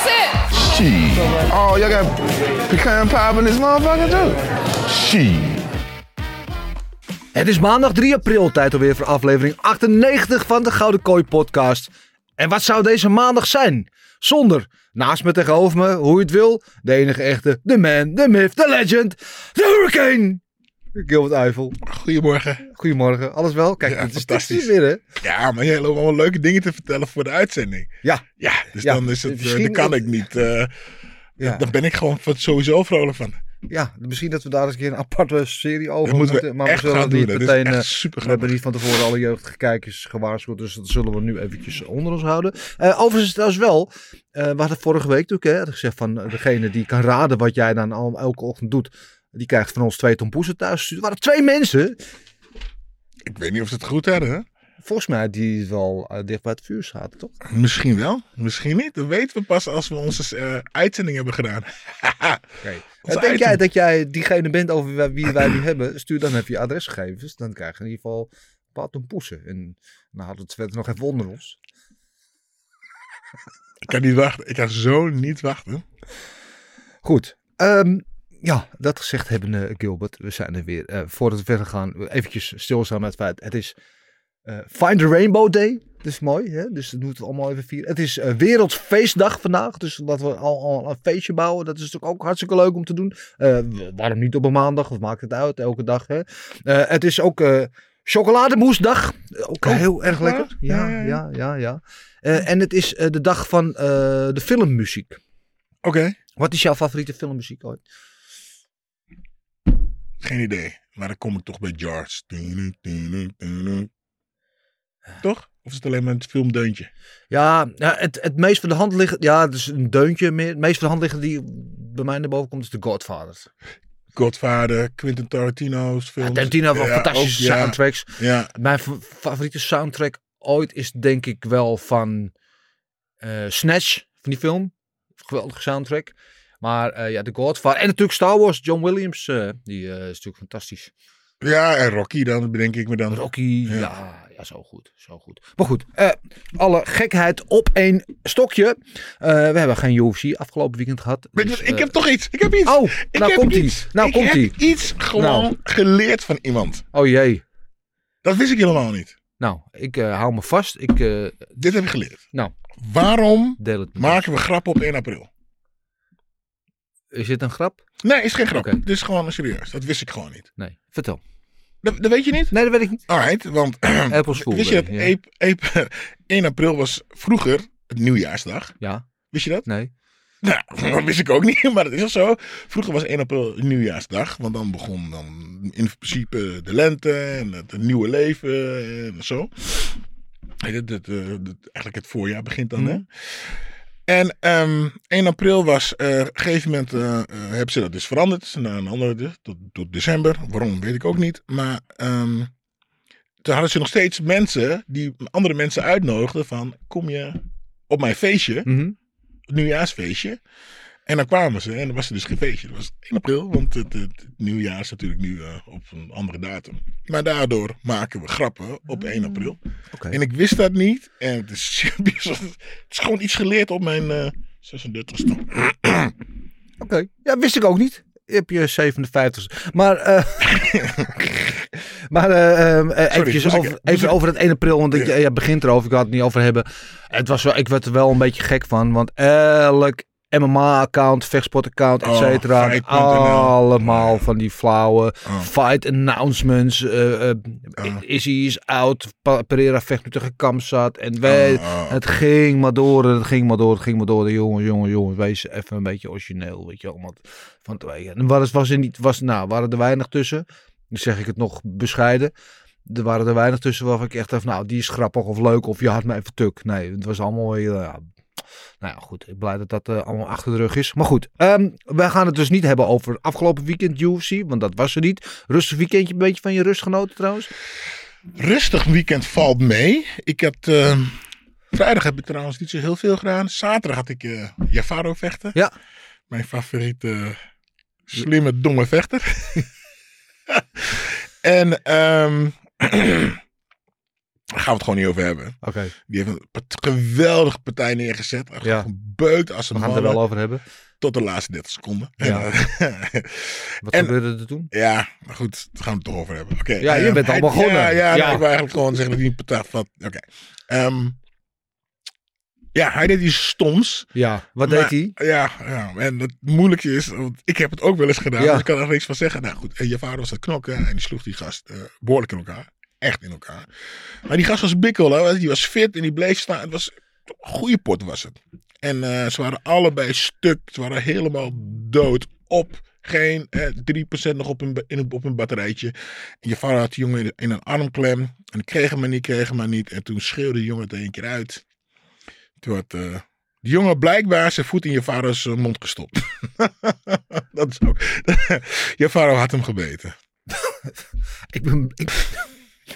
That's it. Shit. Oh, y'all got pecan pie in this motherfucker too? Shit. Het is maandag 3 april, tijd alweer voor aflevering 98 van de Gouden Kooi podcast. En wat zou deze maandag zijn? Zonder, naast me tegenover me, hoe je het wil, de enige echte, de man, de myth, de legend, de hurricane. Gilbert Eiffel. Goedemorgen. Goedemorgen, alles wel? Kijk, Ja, het is fantastisch. weer hè? Ja, maar jij loopt allemaal leuke dingen te vertellen voor de uitzending. Ja, Ja, dus Ja, dan is het, eh, kan ik niet. eh, ja. Dan ben ik gewoon van- sowieso vrolijk van. ja, misschien dat we daar eens een keer een aparte serie over moeten maar we zullen gaan niet doen. Meteen... eh, We hebben niet van tevoren alle jeugdige kijkers gewaarschuwd, dus dat zullen we nu eventjes onder ons houden. Eh overigens is trouwens wel, eh, we hadden vorige week natuurlijk hè, gezegd van degene die kan raden wat jij dan al, elke ochtend doet, die krijgt van ons twee tompoezen thuis. Er waren twee mensen, Ik weet niet of ze het goed hadden. Hè? volgens mij, die wel eh, dicht bij het vuur zaten, toch? Misschien wel, misschien niet. Dat weten we pas als we onze eh, uitzending hebben gedaan. Eh, denk jij dat jij diegene bent over wie- wij die hebben? Stuur dan even je adresgegevens, dan krijg je in ieder geval een paar tompoezen. En dan houden we het nog even onder ons. Ik kan niet wachten. Ik kan zo niet wachten. Goed. ehm, ja, dat gezegd hebben, eh, Gilbert. We zijn er weer. Eh, voordat we verder gaan, eventjes stilstaan met het feit. Het is eh, Find the Rainbow Day. Dat is mooi, hè? dus dat moeten we allemaal even vieren. Het is Wereldfeestdag vandaag, dus dat we al, al een feestje bouwen. Dat is natuurlijk ook hartstikke leuk om te doen. Waarom niet op een maandag? Wat maakt het uit? Elke dag, hè? Het is ook eh chocolademoesdag. Ook Oh, heel erg lekker. Ja, Ja, ja, ja, en het is de dag van de filmmuziek. Oké, Wat is jouw favoriete filmmuziek ooit? Geen idee. Maar dan kom ik toch bij George. Toch? Of is het alleen maar het filmdeuntje? Ja, ja het, het meest voor de hand liggen. Ja, is een deuntje meer. Het meest voor de hand liggen die bij mij naar boven komt is The Godfather. Godfather, Quentin Tarantino's films. Ja, Tarantino heeft Ja, fantastische ook, soundtracks. Ja, Mijn fa- favoriete soundtrack ooit is denk ik wel van eh, Snatch, van die film. Geweldige soundtrack. Maar eh, ja, The Godfather. En natuurlijk Star Wars, John Williams. eh, die eh, is natuurlijk fantastisch. ja, en Rocky dan, bedenk ik me dan. Rocky, Ja. ja. ja, zo goed, zo goed. Maar goed, alle gekheid op één stokje. We hebben geen UFC afgelopen weekend gehad. Dus, ik heb toch iets. Ik heb iets. Oh, ik nou heb komt ie. iets. Nou ik komt heb ie. iets gewoon Nou. geleerd van iemand. Oh jee. Dat wist ik helemaal niet. Nou, ik hou me vast. Ik Dit heb ik geleerd. Nou. Waarom maken we grappen op 1 april? Is dit een grap? Nee, is geen grap. Oké. Dit is gewoon serieus. Dat wist ik gewoon niet. Nee, vertel. Dat, dat weet je niet? Nee, dat weet ik niet. Alright, want Apples Fool wist je dat Day, ja. Ape- Ape- 1 april was vroeger het nieuwjaarsdag? Ja, Wist je dat? nee. Nou, dat wist ik ook niet, maar dat is al zo. Vroeger was 1 april nieuwjaarsdag, want dan begon dan in principe de lente en het, het nieuwe leven en zo. Weet je, Het, het, eh, het- eigenlijk het voorjaar begint dan, hè? En ehm 1 april was, eh, op een gegeven moment eh, hebben ze dat dus veranderd naar een andere, tot, tot december. Waarom, weet ik ook niet. Maar ehm, toen hadden ze nog steeds mensen die andere mensen uitnodigden van, kom je op mijn feestje? Het nieuwjaarsfeestje. En dan kwamen ze en dan was er dus geen feestje. Dat was 1 april, want het, het, het nieuwjaar is natuurlijk nu eh, op een andere datum. Maar daardoor maken we grappen op 1 april. Oké. En ik wist dat niet. En het is, het is gewoon iets geleerd op mijn eh 36e. Oké. Ja, wist ik ook niet. Je hebt je 57. Maar, eh maar eh, eh, eh, eventjes over, moest even ik- over het 1 april. Want ik, Ja. ja, begint erover. Ik had het niet over hebben. Het was wel, ik werd er wel een beetje gek van. Want elk MMA-account, vechtsport-account, et Oh, cetera. Allemaal van die flauwe Oh. fight announcements. Oh. Izzy is out. Pereira vecht nu tegen Kamzat. En wij, Oh, oh. het ging maar door het ging maar door. Het ging maar door. De jongens, jongens, jongens. Wees even een beetje origineel. Weet je wel. want Van twee. En was, was er niet, was, nou, waren er weinig tussen. Dan zeg ik het nog bescheiden. Er waren er weinig tussen waarvan ik echt dacht, nou, die is grappig of leuk of je had me even tuk. Nee, het was allemaal weer, ja, Nou ja, goed. Ik ben blij dat dat eh, allemaal achter de rug is. Maar goed, ehm, wij gaan het dus niet hebben over afgelopen weekend UFC. Want dat was er niet. Rustig weekendje, een beetje van je rust genoten trouwens. Rustig weekend valt mee. Ik had... eh, vrijdag heb ik trouwens niet zo heel veel gedaan. Zaterdag had ik eh Javaro vechten. Ja. Mijn favoriete slimme, domme vechter. en ehm daar gaan we het gewoon niet over hebben. Oké, Die heeft een geweldige partij neergezet. Ja. Gebeukt als we een gaan het er wel over hebben. tot de laatste 30 seconden. Ja. En, eh, Wat En- gebeurde er toen? ja, maar goed, daar gaan we het toch over hebben. Oké. Ja, je ehm, bent al hij- begonnen. Ja, ja, Ja. ik wil eigenlijk gewoon zeggen dat hij niet partij van. Oké. Ehm, ja, hij deed iets stoms. Ja, wat Maar- deed hij? Ja, ja, en het moeilijke is, want ik heb het ook wel eens gedaan, Ja. dus ik kan er niks van zeggen. Nou goed, en je vader was aan het knokken en die sloeg die gast eh, behoorlijk in elkaar. Echt in elkaar. Maar die gast was bikkel, die was fit en die bleef staan. Het was een goede pot was het. En eh, ze waren allebei stuk, ze waren helemaal dood op. Geen eh, 3% nog op ba- in, een- op hun batterijtje. En je vader had die jongen in, in een armklem. En kreeg hem maar niet, kreeg hem maar niet. En toen schreeuwde die jongen het één keer uit. Toen had eh, die jongen blijkbaar zijn voet in je vaders eh, mond gestopt. dat is ook. je vader had hem gebeten. Ik ben, ik,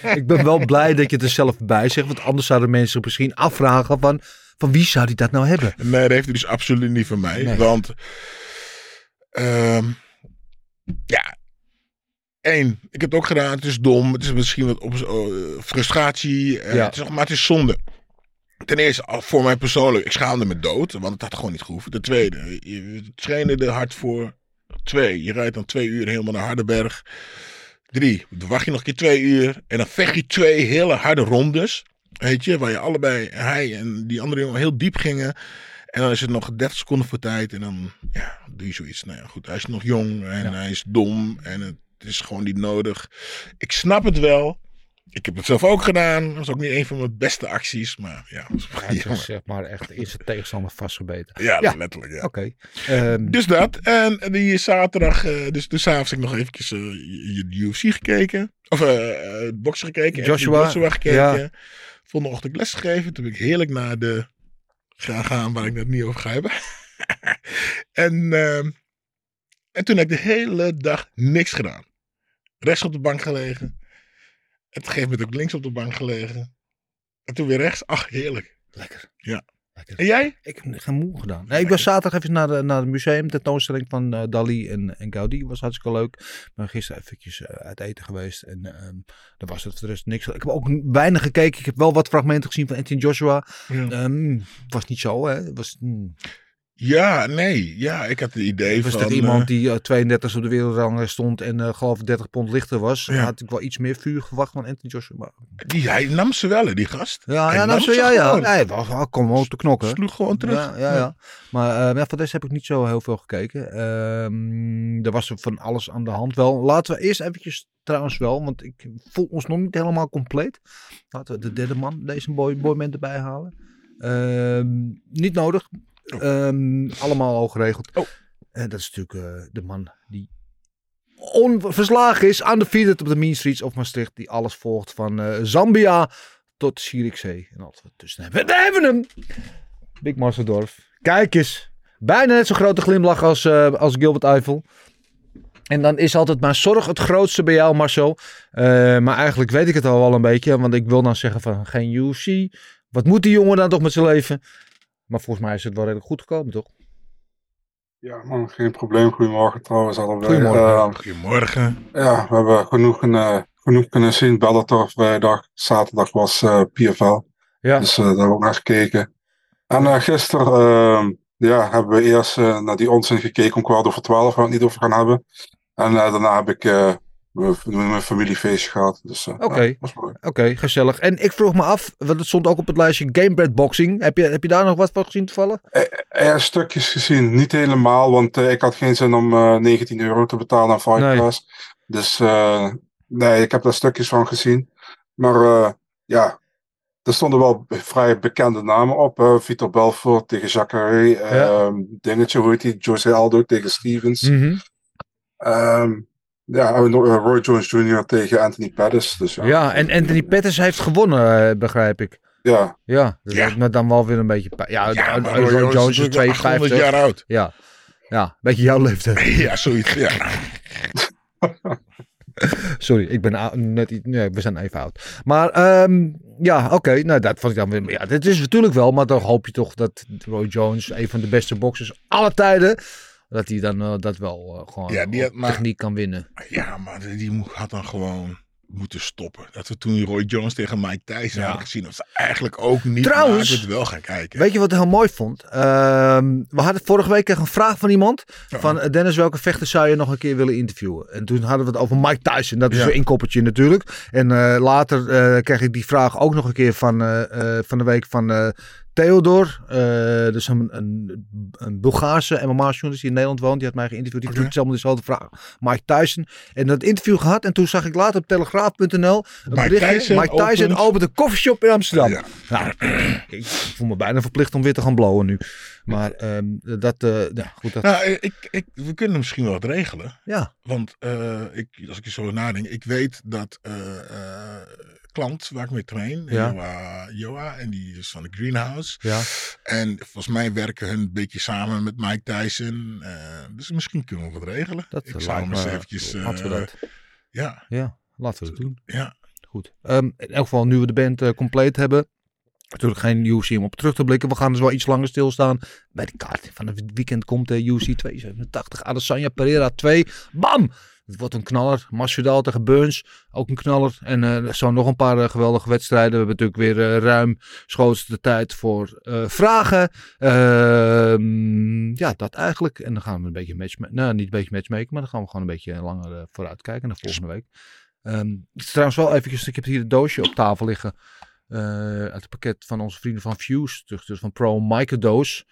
ik ben wel blij dat je het er zelf bij zegt. Want anders zouden mensen zich misschien afvragen van... Van wie zou die dat nou hebben? Nee, dat heeft hij dus absoluut niet van mij. Nee. Want, ehm, ja, één, ik heb het ook gedaan. Het is dom. Het is misschien wat op, eh, frustratie. eh, Ja. het is, nog- maar het is zonde. Ten eerste, voor mij persoonlijk, ik schaamde me dood. Want het had gewoon niet gehoeven. Ten tweede, je trainde er hard voor. Twee, je rijdt dan twee uur helemaal naar Hardenberg. Drie, dan wacht je nog een keer twee uur. En dan vecht je twee hele harde rondes. Weet je, waar je allebei, hij en die andere jongen, heel diep gingen. En dan is het nog 30 seconden voor tijd. En dan ja, doe je zoiets. Nou ja, goed. Hij is nog jong en hij is dom. En het is gewoon niet nodig. Ik snap het wel. Ik heb het zelf ook gedaan. Dat was ook niet een van mijn beste acties. Maar ja, was Ja, jammer. het is zeg maar echt in zijn tegenstander vastgebeten. ja, Ja. letterlijk. Ja. Oké. Ehm, Dus dat. En die zaterdag, eh, dus, dus avonds heb ik nog eventjes eh, je de UFC gekeken. Of eh eh, boksen gekeken. Joshua, Joshua gekeken. ja. Volgende ochtend les gegeven. Toen ben ik heerlijk naar de gaan gaan waar ik het niet over ga hebben. en, ehm, en toen heb ik de hele dag niks gedaan. Rechts op de bank gelegen. En op een gegeven moment ook links op de bank gelegen. En toen weer rechts. Ach, heerlijk. lekker. Ja. Lekker. En jij? Ik heb geen moe gedaan. Nee, ik was zaterdag even naar, de, naar het museum. Tentoonstelling van eh, Dali en, en Gaudi. Was hartstikke leuk. Ben gisteren eventjes eh, uit eten geweest. En ehm daar was het voor de rest niks. Ik heb ook weinig gekeken. Ik heb wel wat fragmenten gezien van Anthony Joshua. Ja. Ehm, was niet zo, hè. Het was, hmm. Ja, nee. Ja, ik had het idee was van... iemand eh, die eh, 32 op de wereldrang stond en eh geloof ik 30 pond lichter was. Ja. Had ik wel iets meer vuur verwacht van Anthony Joshua. Maar, Die, hij nam ze wel, hè, die gast. ja, Hij ja, nam ze ja, ja. gewoon. Nee, was, was, kom wel te knokken. Sloeg gewoon terug. Ja, ja, ja. Maar ja, voor deze heb ik niet zo heel veel gekeken. Ehm, er was van alles aan de hand wel. Laten we eerst eventjes trouwens wel, want ik voel ons nog niet helemaal compleet. Laten we de derde man, deze boy, boyman erbij halen. Ehm, niet nodig. Ehm, allemaal al geregeld. Oh. En dat is natuurlijk eh, de man die onverslagen is aan de vierde op de Mean Streets of Maastricht. Die alles volgt van eh, Zambia tot Zierikzee. En alles wat tussen hebben. Daar hebben we hem! Big Marsendorf. Kijk eens. Bijna net zo'n grote glimlach als, eh, als Gilbert Eiffel. En dan is altijd maar zorg het grootste bij jou, Marcel. Eh, maar eigenlijk weet ik het al wel een beetje. Want ik wil dan zeggen van geen UFC. Wat moet die jongen dan toch met zijn leven? Maar volgens mij is het wel redelijk goed gekomen, toch? Ja, man, geen probleem. Goedemorgen trouwens allebei. Goedemorgen. Eh, Goedemorgen. ja, we hebben genoeg, eh, genoeg kunnen zien. Bellator vrijdag, zaterdag was eh, PFL. Ja. Dus eh, daar hebben we ook naar gekeken. En gisteren eh, ja, hebben we eerst eh, naar die onzin gekeken om kwart over twaalf, waar we het niet over gaan hebben. En daarna heb ik eh, mijn mijn familiefeestje gehad. Dus, eh, Oké. ja, was mooi. Oké, gezellig. En ik vroeg me af, want het stond ook op het lijstje Gamebred Boxing. Heb je, heb je daar nog wat van gezien toevallig? Ja, stukjes gezien. Niet helemaal, want eh, ik had geen zin om eh 19 euro te betalen aan Fight Nee. Pass. Dus eh, nee, ik heb daar stukjes van gezien. Maar eh, ja, er stonden wel vrij bekende namen op. eh Vitor Belfort tegen Jacare. ehm dingetje, hoe heet die? Jose Aldo tegen Stevens. Ehm, ja, eh, Roy Jones Jr. tegen Anthony Pettis. Dus ja, Ja, en Anthony Pettis heeft gewonnen, eh, begrijp ik. Ja, Ja, lijkt me dan wel weer een beetje... Ja, maar Roy Roy Jones Jones is is natuurlijk 800 52. jaar oud. Ja. ja, een beetje jouw leeftijd. Ja, zoiets. Ja. Sorry, ik ben net iets. Nee, we zijn even oud. Maar ehm, ja, oké. nou, dat vond ik dan weer. Ja, dit is natuurlijk wel. Maar dan hoop je toch dat Roy Jones, een van de beste boxers aller tijden. Dat hij dan eh, dat wel eh, gewoon Ja, die had maar- techniek kan winnen. Ja, maar die had dan gewoon moeten stoppen. Dat we toen Roy Jones tegen Mike Tyson Ja. hadden gezien. Dat ze eigenlijk ook niet Trouwens- het wel gaan kijken. Weet je wat ik heel mooi vond? Ehm, we hadden vorige week een vraag van iemand. Ja. Van eh, Dennis, welke vechter zou je nog een keer willen interviewen? En toen hadden we het over Mike Tyson. Dat is Ja. een inkoppertje natuurlijk. En later eh, kreeg ik die vraag ook nog een keer van, van de week van Theodor. Dus een, een, een Bulgaarse MMA-journalist die in Nederland woont. Die had mij geïnterviewd. Die vroeg hetzelfde dezelfde vraag. Mike Tyson. En dat interview gehad. En toen zag ik later op telegraaf.nl een Mike berichtje. Tyson Mike Tyson opent- opent een koffieshop in Amsterdam. Ja. Nou, ik voel me bijna verplicht om weer te gaan blowen nu. Maar ehm, dat, eh, ja, goed. Dat, Nou, ik, ik, we kunnen misschien wel wat regelen. ja, Want eh, ik, als ik er zo nadenk, ik weet dat klant waar ik mee train, Ja. Joa, en die is van de Greenhouse. ja. En volgens mij werken hun een beetje samen met Mike Tyson. eh, dus misschien kunnen we wat regelen. Dat ik zou hem eens eventjes... laten we dat. Ja, Ja, laten we het doen. ja. Goed. Ehm, in elk geval, nu we de band eh, compleet hebben. Natuurlijk geen UC om op terug te blikken. We gaan dus wel iets langer stilstaan. Bij de kaart van het weekend komt de UC 287. Adesanya Pereira 2. Bam! Het wordt een knaller. Masvidal tegen Burns. Ook een knaller. En eh, zo nog een paar eh, geweldige wedstrijden. We hebben natuurlijk weer eh, ruim schootste de tijd voor vragen. Ehm, ja, dat eigenlijk. En dan gaan we een beetje match... Nou, niet een beetje matchmaken. Maar dan gaan we gewoon een beetje langer eh, vooruit kijken naar volgende week. Ehm, trouwens wel eventjes, ik heb hier het doosje op tafel liggen. uit het pakket van onze vrienden van Fuse. Dus, dus van Pro Microdoos.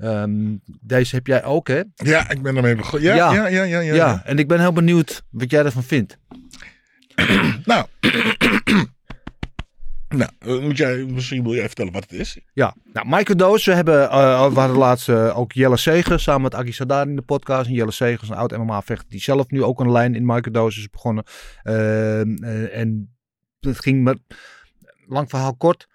Ehm deze heb jij ook, hè? ja, ik ben ermee begonnen. Ja, Ja. ja, ja, ja. ja, Ja, en ik ben heel benieuwd wat jij ervan vindt. Nou, nou eh, moet jij, misschien wil jij vertellen wat het is. Ja, nou, Microdoos, we hebben, eh, we hadden laatst eh, ook Jelle Seger samen met Agi Sadar in de podcast. En Jelle Seger is een oud MMA-vechter die zelf nu ook een lijn in Microdoos is begonnen. Ehm, eh, en het ging met, lang verhaal kort.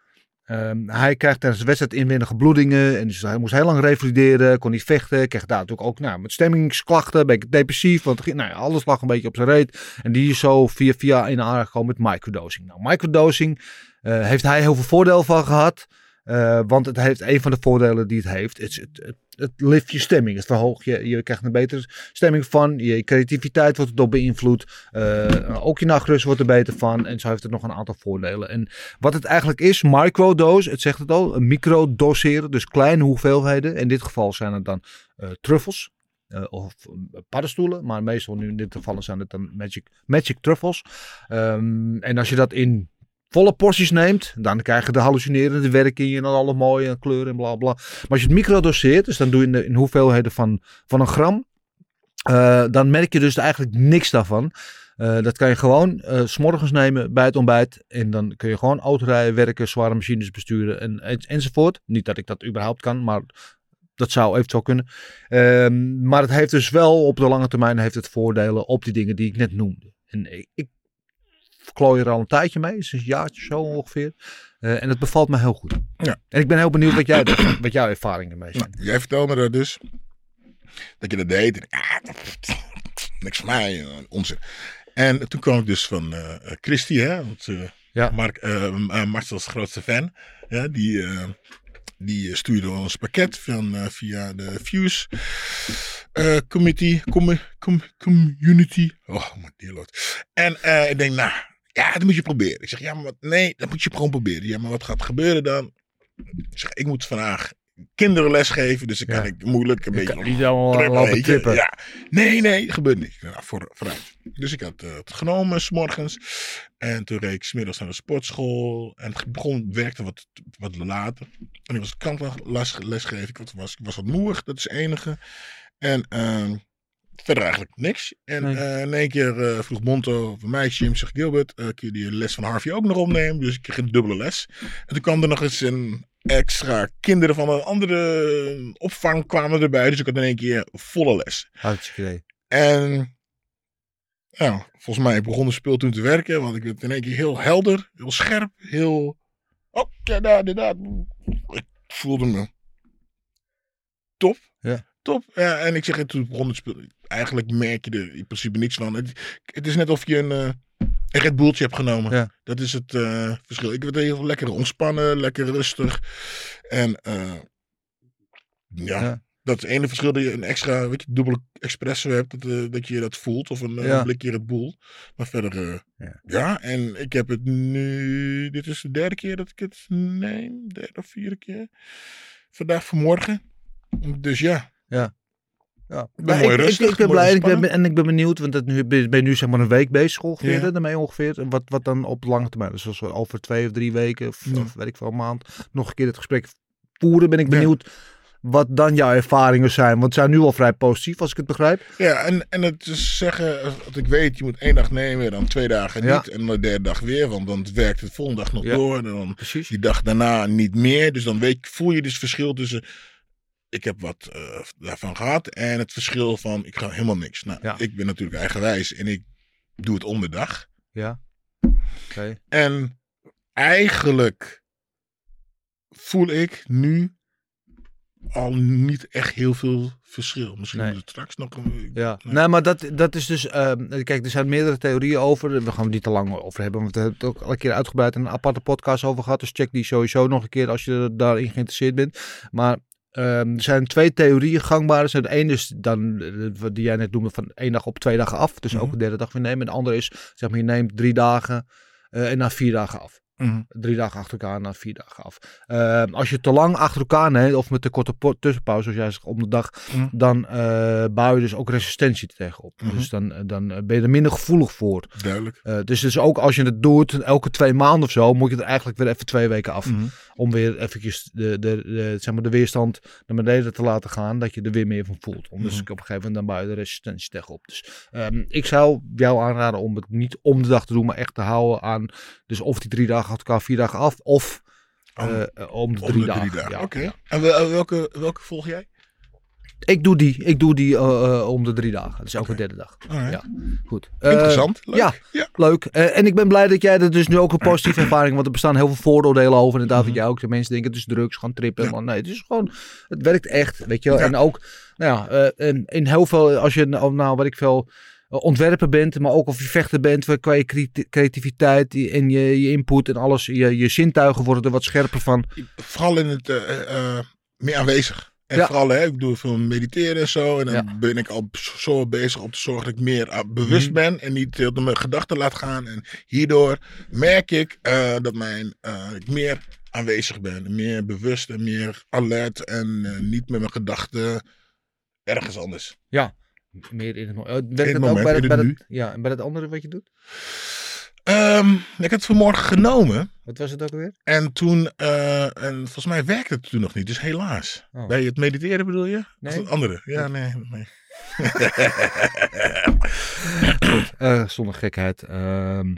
Ehm, hij krijgt tijdens de wedstrijd inwendige bloedingen. En dus hij moest heel lang revalideren. Kon niet vechten. Kreeg daar natuurlijk ook nou, met stemmingsklachten. Een beetje depressief. Want nou alles lag een beetje op zijn reet. En die is zo via via in aanraking gekomen met microdosing. Nou, microdosing eh, heeft hij heel veel voordeel van gehad. Eh, want het heeft een van de voordelen die het heeft. Het, het, het, lift je stemming. Het verhoogt je. Je krijgt een betere stemming van. Je creativiteit wordt erdoor beïnvloed. Eh, ook je nachtrust wordt er beter van. En zo heeft het nog een aantal voordelen. En wat het eigenlijk is, microdose, het zegt het al, microdoseren, dus kleine hoeveelheden. In dit geval zijn het dan eh, truffels. of paddenstoelen, maar meestal nu in dit geval zijn het dan magic, magic truffels. Ehm, en als je dat in volle porties neemt, dan krijg je de hallucinerende werking en alle mooie kleuren en bla bla. Maar als je het microdoseert, dus dan doe je in, de, in hoeveelheden van, van een gram, eh, dan merk je dus eigenlijk niks daarvan. Eh, dat kan je gewoon eh, s s'morgens nemen bij het ontbijt. En dan kun je gewoon autorijden, werken, zware machines besturen en, en, enzovoort. Niet dat ik dat überhaupt kan, maar dat zou eventueel kunnen. Ehm, maar het heeft dus wel op de lange termijn heeft het voordelen op die dingen die ik net noemde. En ik klooi er al een tijdje mee, sinds een jaartje zo ongeveer. Eh, en het bevalt me heel goed. Ja. En ik ben heel benieuwd wat, jij, wat jouw ervaringen ermee zijn. Nou, jij vertelde me dat dus. Dat je dat deed. En, ah, niks voor mij. eh, Onzin. En toen kwam ik dus van eh eh, Christy, hè, want, eh, Ja. Mark, Marcel's grootste fan. Ja, die, die stuurde ons pakket van, via de Fuse committee, commu- com- community. Oh, mijn dear lord. En ik denk, nou, ja, dat moet je proberen. Ik zeg, ja, maar wat, nee, dat moet je gewoon proberen. Ja, maar wat gaat gebeuren dan? Ik zeg, ik moet vandaag kinderen lesgeven, dus ik Ja. kan ik moeilijk een Je beetje niet allemaal trippen. Ja. Nee, nee, gebeurt niet. Nou, voor, vooruit. Dus ik had eh, het genomen s'morgens. En toen reed ik smiddags naar de sportschool. En het begon, werkte wat, wat later. En ik was kantles lesgeven. Ik was, ik was wat moeig, dat is het enige. En ehm, verder eigenlijk niks. En Nee. eh, in één keer eh, vroeg Monto een meisje, hem zegt Gilbert, eh, kun je die les van Harvey ook nog opnemen? Dus ik kreeg een dubbele les. En toen kwam er nog eens een extra kinderen van een andere opvang kwamen erbij. Dus ik had in één keer volle les. Hartstikke. En ja, volgens mij begon de speel toen te werken. Want ik werd in één keer heel helder, heel scherp, heel Oh, ja, inderdaad. Ik voelde me top. Ja. Top. Ja, en ik zeg het, toen begon het speel. Eigenlijk merk je er in principe niets van. Het, het is net of je een, eh, een Red Bulltje hebt genomen. Ja. Dat is het eh, verschil. Ik werd heel lekker ontspannen, lekker rustig. En eh, ja, Ja. dat is het ene verschil dat je een extra, weet je, dubbele espresso hebt. Dat, dat je dat voelt. Of een, blikje Red Bull. Maar verder, eh, Ja. ja. En ik heb het nu, dit is de derde keer dat ik het neem. Derde of vierde keer. Vandaag vanmorgen. Dus ja. Ja. Ik ben mooi ik, ik- rustig. ik ben mooi blij en ik ben, en ik ben benieuwd, want het nu, ben je nu zeg maar een week bezig ongeveer, Ja. daarmee ongeveer. Wat, wat dan op lange termijn, dus als we over twee of drie weken, of, Ja. of weet ik veel, een maand, nog een keer het gesprek voeren, ben ik Ja. benieuwd wat dan jouw ervaringen zijn. Want het zijn nu al vrij positief, als ik het begrijp. Ja, en, en het is zeggen, dat ik weet, je moet één dag nemen, dan twee dagen Ja. niet. En de derde dag weer, want dan werkt het volgende dag nog Ja. door. En dan Precies. die dag daarna niet meer. Dus dan weet, voel je dus verschil tussen, ik heb wat eh, daarvan gehad. En het verschil van, ik ga helemaal niks. Nou, Ja. ik ben natuurlijk eigenwijs en ik doe het om de dag. Ja. Oké. En eigenlijk voel ik nu al niet echt heel veel verschil. Misschien Nee. het straks nog een... Ja, Nee. nee, maar dat, dat is dus. ehm, kijk, er zijn meerdere theorieën over. We gaan het niet te lang over hebben, want we hebben het ook al een keer uitgebreid in een aparte podcast over gehad. Dus check die sowieso nog een keer als je daarin geïnteresseerd bent. Maar ehm, er zijn twee theorieën gangbaar. Zijn de ene is dan, eh, die jij net noemde, van één dag op twee dagen af. Dus ook Mhm. een derde dag weer nemen. En de andere is, zeg maar, je neemt drie dagen eh, en na vier dagen af. Mhm. Drie dagen achter elkaar, na vier dagen af. Ehm, als je te lang achter elkaar neemt, of met een korte tussenpauze, zoals jij zegt, om de dag, Mhm. dan eh, bouw je dus ook resistentie tegenop. Mhm. Dus dan, eh, dan eh, ben je er minder gevoelig voor. Duidelijk. Dus, dus ook als je het doet, elke twee maanden of zo, moet je er eigenlijk weer even twee weken af. Mhm. Om weer eventjes de, de, de, zeg maar de weerstand naar beneden te laten gaan, dat je er weer meer van voelt. Om dus op een gegeven moment dan bouw je de resistentie tegenop. Dus ehm, ik zou jou aanraden om het niet om de dag te doen, maar echt te houden aan, dus of die drie dagen achter elkaar, vier dagen af, of Om- eh, eh, om de Om drie de dagen. drie dagen. Ja, Oké. ja. En wel- welke, welke volg jij? Ik doe die, ik doe die eh, eh, om de drie dagen. Dus elke Oké. derde dag. Alright. Ja, goed. Eh, Interessant. Leuk. ja. ja. Leuk. Eh, en ik ben blij dat jij er dus nu ook een positieve ervaring Want er bestaan heel veel vooroordelen over. Inderdaad, Mhm. dat jij ook de mensen denken het is drugs, gaan trippen. Ja. Maar nee, het is gewoon, het werkt echt. Weet je wel. En ook, nou ja, eh, in, heel veel, als je nou, nou wat ik veel eh, ontwerper bent, maar ook of je vechter bent, qua je cre- creativiteit en je, je input en alles, je, je zintuigen worden er wat scherper van. Vooral in het eh, eh, eh, meer aanwezig. En Ja. vooral, hè, ik doe veel mediteren en zo. En dan Ja. ben ik al zo bezig om te zorgen dat ik meer bewust Mhm. ben. En niet heel door mijn gedachten laat gaan. En hierdoor merk ik dat mijn, ik meer aanwezig ben. Meer bewust en meer alert. En niet met mijn gedachten ergens anders. Meer in het, ook moment, bij het, het, ja, en bij het andere wat je doet? Ehm, ik heb het vanmorgen genomen. Wat was het ook alweer? En toen, eh, en volgens mij werkte het toen nog niet. Dus helaas. Oh. Bij het mediteren bedoel je? Nee. Of het andere? Ja, nee. nee. Eh, zonder gekheid. Ehm,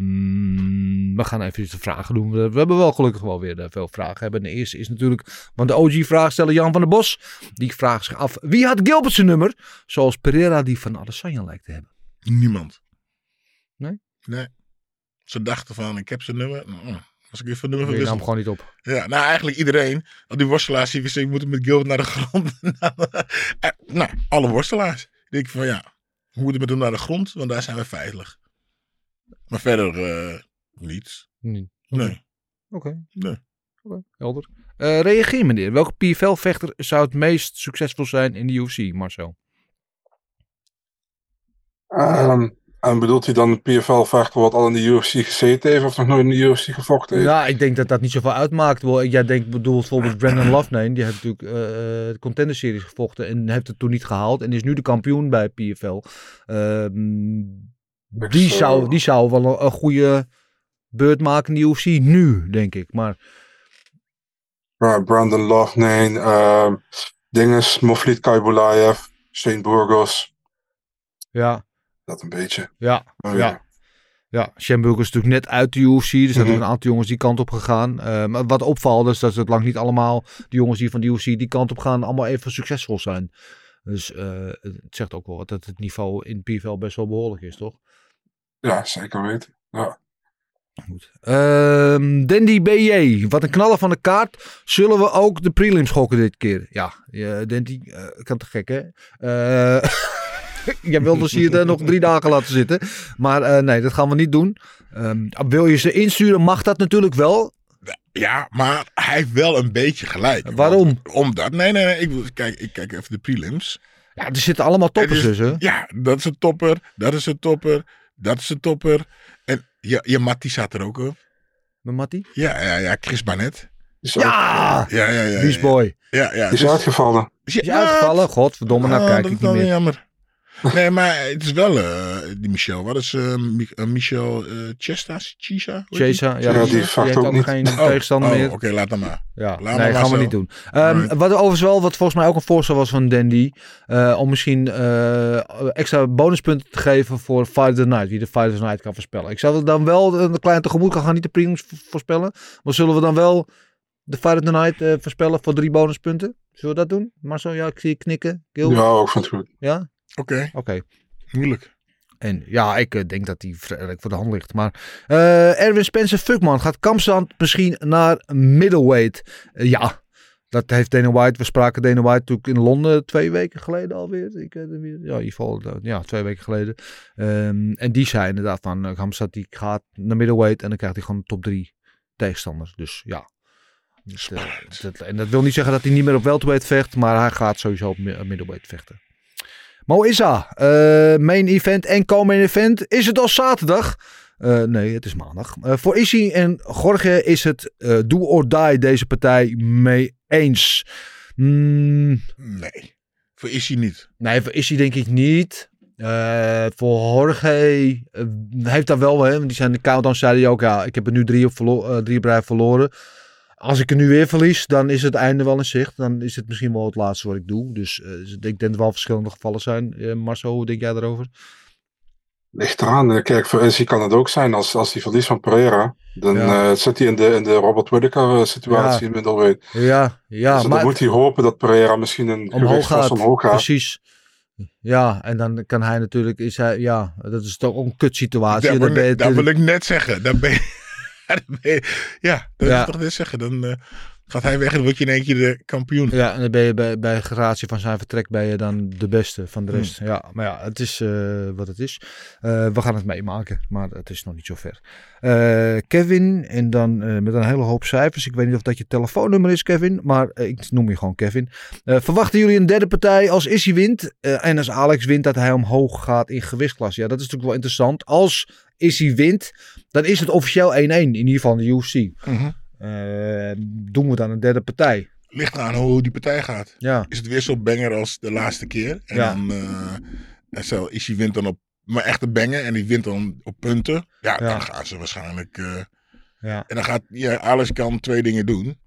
we gaan even de vragen doen. We, we hebben wel gelukkig wel weer eh, veel vragen. Hebben. De eerste is natuurlijk, want de OG-vraagsteller Jan van der Bos. Die vraagt zich af, wie had Gilbert zijn nummer? Zoals Pereira die van Adesanya lijkt te hebben. Niemand. Nee? Nee. Ze dachten van, ik heb zijn nummer. Nou, was ik even Je nam gewoon niet op. Ja, nou eigenlijk iedereen. Al die worstelaars die wisten, ik moet met Gilbert naar de grond. Eh, nou, alle worstelaars. Ik denk van ja, we moeten met hem naar de grond, want daar zijn we veilig. Maar verder eh, niets. Nee. Nee. Oké. Nee. Oké, helder. Eh, reageer meneer. Welke PFL-vechter zou het meest succesvol zijn in de UFC, Marcel? Ehm, en bedoelt hij dan een PFL-vechter wat al in de UFC gezeten heeft of nog nooit in de UFC gevochten heeft? Ja, ik denk dat dat niet zoveel uitmaakt. Jij denkt bedoelt bijvoorbeeld Brandon Loughnane. Die heeft natuurlijk eh, de Contender Series gevochten en heeft het toen niet gehaald. En is nu de kampioen bij PFL. Ehm, die, zou- die zou wel een, een goede beurt maken in de UFC nu, denk ik. Maar Ja, Brandon Loughnane, ehm Dinges, Moflit Kaibulaev, Shane Burgos, ja, dat een beetje. ja, Oh, ja. Ja, Schamburger is natuurlijk net uit de UFC. Dus er zijn Mhm. ook een aantal jongens die kant op gegaan. Eh, maar wat opvalt is dat het lang niet allemaal de jongens die van de UFC die kant op gaan allemaal even succesvol zijn. Dus eh, het zegt ook wel dat het niveau in PFL best wel behoorlijk is, toch? Ja, zeker weten. Ja. Goed. Ehm, Dandy BJ, wat een knaller van de kaart. Zullen we ook de prelims gokken dit keer? Ja, ja Dandy, eh, kan te gek hè? Jij wilde dus hier eh, nog drie dagen laten zitten. Maar eh, nee, dat gaan we niet doen. Ehm, wil je ze insturen, mag dat natuurlijk wel. Ja, maar hij heeft wel een beetje gelijk. Waarom? Want- omdat, nee, nee, nee. Ik, wil- kijk, ik kijk even de prelims. Ja, er zitten allemaal toppers tussen. Ja, dat is een topper. Dat is een topper. Dat is een topper. En ja, je Mattie staat er ook op. Met Mattie? Ja, ja, ja. Chris Barnett. Ja! Ja, ja, ja. Beast ja. Boy. Ja, ja. is dus- uitgevallen. Is hij uitgevallen? Godverdomme, nou Ah, kijk dat ik is niet wel meer. jammer. Nee, maar het is wel eh, die Michel. Wat is eh, eh, Michel eh Chesta? Die? Chesa, ja, die, die heeft ook niet. geen Oh, tegenstander oh, meer. Oké, laat hem maar. Ja, Laat nee, maar gaan we niet doen. Ehm, wat overigens wel, wat volgens mij ook een voorstel was van Dandy, eh, om misschien eh, extra bonuspunten te geven voor Fight of the Night, wie de Fight of the Night kan voorspellen. Ik zou het dan wel een klein tegemoet gaan, gaan niet de prelims vo- voorspellen, maar zullen we dan wel de Fight of the Night eh, voorspellen voor drie bonuspunten? Zullen we dat doen? Marcel, ja, ik zie je knikken. Gil? Ja, ook van het goed. Ja? Oké, Oké. moeilijk. En ja, ik eh, denk dat die redelijk voor de hand ligt. Maar eh, Erwin Spencer Fuckman gaat Kampstand misschien naar middleweight. Eh, ja, dat heeft Dana White. We spraken Dana White natuurlijk in Londen twee weken geleden alweer. Ik, ja, in ieder geval ja, twee weken geleden. Ehm, en die zei inderdaad van Kamzat die gaat naar middleweight en dan krijgt hij gewoon top drie tegenstanders. Dus ja. Dat, Spannend. dat- en dat wil niet zeggen dat hij niet meer op welterweight vecht, maar hij gaat sowieso op mi- middleweight vechten. Mo Issa, eh, main event en co-main event. Is het al zaterdag? Eh, nee, het is maandag. Eh, voor Issy en Jorge is het do or die deze partij mee eens. Mm, Nee, voor is hij niet. nee, voor Issy denk ik niet. Voor Jorge heeft dat wel, hè, want die zijn de countdown zei hij ook, ja, ik heb er nu drie op, verlo- drie rij verloren. Als ik er nu weer verlies, dan is het einde wel in zicht. Dan is het misschien wel het laatste wat ik doe. Dus eh, ik denk dat er wel verschillende gevallen zijn. Eh, Marcel, hoe denk jij daarover? Ligt eraan. Eh, Kijk, voor Izzy kan het ook zijn als, als hij verliest van Pereira. Dan Ja. eh, zit hij in de, in de Robert Whittaker situatie Ja. in. Ja, ja dus dan maar moet hij hopen dat Pereira misschien een omhoog gaat. omhoog gaat. Precies. Ja, en dan kan hij natuurlijk, is hij, ja, dat is toch een kutsituatie. Dat, wil, dat wil ik net zeggen. Dan ben je, je- ja, dat Ja. is toch net zeggen. Dan eh, gaat hij weg en word je in één keer de kampioen. Ja, en dan ben je bij, bij gratie van zijn vertrek ben je dan de beste van de Hmm. rest. Ja, maar ja, het is eh, wat het is. Eh, we gaan het meemaken, maar het is nog niet zo ver. Kevin, en dan met een hele hoop cijfers. Ik weet niet of dat je telefoonnummer is, Kevin, maar ik noem je gewoon Kevin. Verwachten jullie een derde partij als Issy wint? en als Alex wint, dat hij omhoog gaat in gewichtsklasse? Ja, dat is natuurlijk wel interessant. Als Issy wint, dan is het officieel 1-1, in ieder geval de UFC. Mhm. Eh, doen we dan een derde partij? Ligt eraan hoe die partij gaat. Ja. Is het weer zo banger als de laatste keer? En Ja. dan eh, en stel, is hij wint dan op maar echt een banger en die wint dan op punten. Ja, Ja. dan gaan ze waarschijnlijk. eh, Ja. en dan gaat ja, Alex kan twee dingen doen.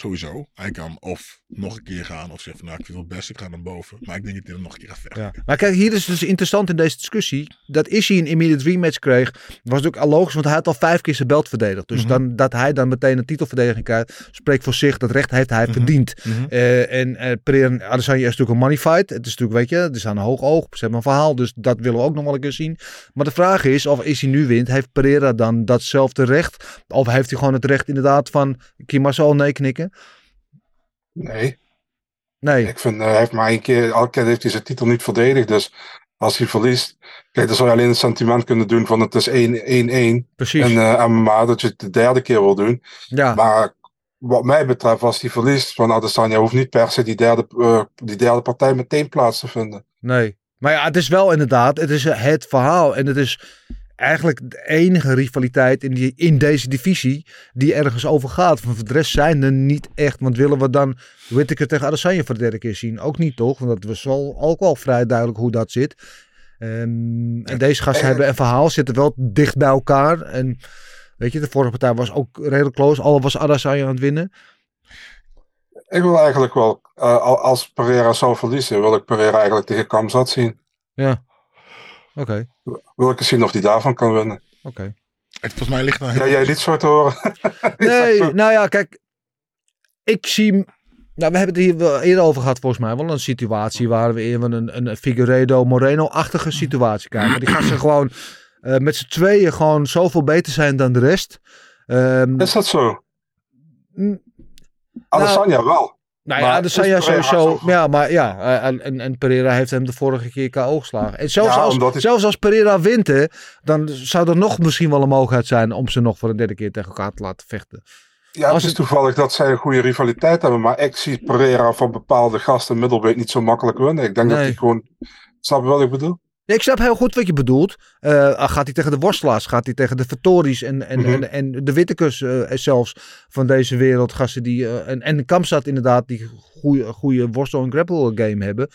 Sowieso. Hij kan of nog een keer gaan of zeggen van nou ik vind het best, ik ga naar boven. Maar ik denk dat hij er nog een keer gaat vechten. Ja. Maar kijk, hier is dus interessant in deze discussie. Dat Ishii een immediate rematch kreeg, was ook al logisch, want hij had al vijf keer zijn belt verdedigd. Dus Mhm. dan, dat hij dan meteen een titelverdediging krijgt, spreekt voor zich. Dat recht heeft hij Mhm. verdiend. Mhm. Eh, en uh, Pereira en Adesanya is natuurlijk een money fight. Het is natuurlijk, weet je, het is aan een hoog oog. Ze hebben een verhaal, dus dat willen we ook nog wel een keer zien. Maar de vraag is, of Ishii nu wint, heeft Pereira dan datzelfde recht? Of heeft hij gewoon het recht inderdaad van, Kim Marcel nee knikken? Nee. Nee. Ik vind, eh, hij heeft maar één keer, elke keer heeft hij zijn titel niet verdedigd. Dus als hij verliest, kijk, dan zou je alleen het sentiment kunnen doen van het is 1-1. Precies. En uh, MMA dat je het de derde keer wil doen. Ja. Maar wat mij betreft, als hij verliest van Adesanya, hoeft niet per se die derde, uh, die derde partij meteen plaats te vinden. Nee. Maar ja, het is wel inderdaad, het is het verhaal. En het is eigenlijk de enige rivaliteit in, die, in deze divisie die ergens over gaat. Van de rest zijn er niet echt. Want willen we dan Whittaker tegen Adesanya voor de derde keer zien? Ook niet toch? Want dat was wel ook wel vrij duidelijk hoe dat zit. Um, en deze gasten hebben een verhaal, zitten wel dicht bij elkaar. En weet je, de vorige partij was ook redelijk close. Al was Adesanya aan het winnen. Ik wil eigenlijk wel, uh, als Pereira zou verliezen, wil ik Pereira eigenlijk tegen Kamzat zien. Ja. Oké. Okay. Wil ik eens zien of hij daarvan kan winnen. Oké. Okay. Volgens mij ligt dan Ja, jij zo te horen. nee, nou ja, kijk. Ik zie. Nou, we hebben het hier wel eerder over gehad, volgens mij. Wel een situatie waar we even een, een Figueredo Moreno-achtige situatie krijgen. Die gasten gewoon eh, met z'n tweeën gewoon zoveel beter zijn dan de rest. Ehm, Is dat zo? Mm. Adesanya wel. Nou Maar ja, dat zijn is ja sowieso. Ja, maar ja, eh, en, en, en Pereira heeft hem de vorige keer KO geslagen. En zelfs, Ja, als, zelfs als Pereira wint, hè, dan zou er nog misschien wel een mogelijkheid zijn om ze nog voor een derde keer tegen elkaar te laten vechten. Ja, Als het is het- toevallig dat zij een goede rivaliteit hebben. Maar ik zie Pereira van bepaalde gasten middelbeet niet zo makkelijk winnen. Ik denk dat hij gewoon... Snap je wat ik bedoel? Ja, ik snap heel goed wat je bedoelt. Eh, gaat hij tegen de worstelaars? Gaat hij tegen de Vittoris en, en, Mhm. en, en de Wittekers eh, zelfs van deze wereld? Gasten die, eh, en, en inderdaad, die goede, goede worstel- en grapple game hebben.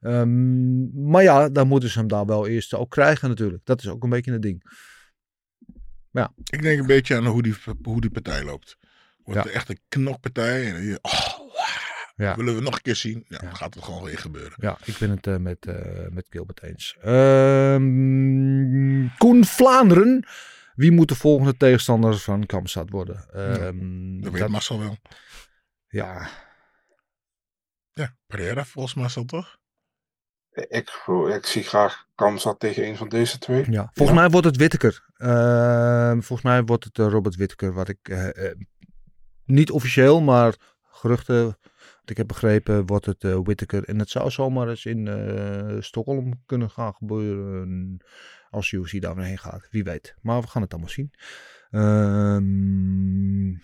Ehm, maar ja, dan moeten ze hem daar wel eerst ook krijgen natuurlijk. Dat is ook een beetje een ding. Ik denk een beetje aan hoe die, hoe die partij loopt. Wordt Ja. echt een knokpartij. En oh, Ja. Willen we nog een keer zien? Ja, dan gaat het gewoon weer gebeuren. Ja, ik ben het eh, met, eh, met Gilbert eens. Ehm, Koen Vlaanderen. Wie moet de volgende tegenstander van Kamsat worden? Ehm, Dat weet dat- Marcel wel. ja, Ja, Pereira volgens Marcel toch? Ik, ik zie graag Kamzat tegen een van deze twee. Ja, volgens mij wordt het Whittaker. Ehm, volgens mij wordt het eh, Robert Whittaker. Wat ik niet officieel, maar geruchten. Ik heb begrepen, wordt het eh Whittaker. En het zou zomaar eens in eh Stockholm kunnen gaan gebeuren. Als UFC daar heen gaat. Wie weet. Maar we gaan het allemaal zien. Ehm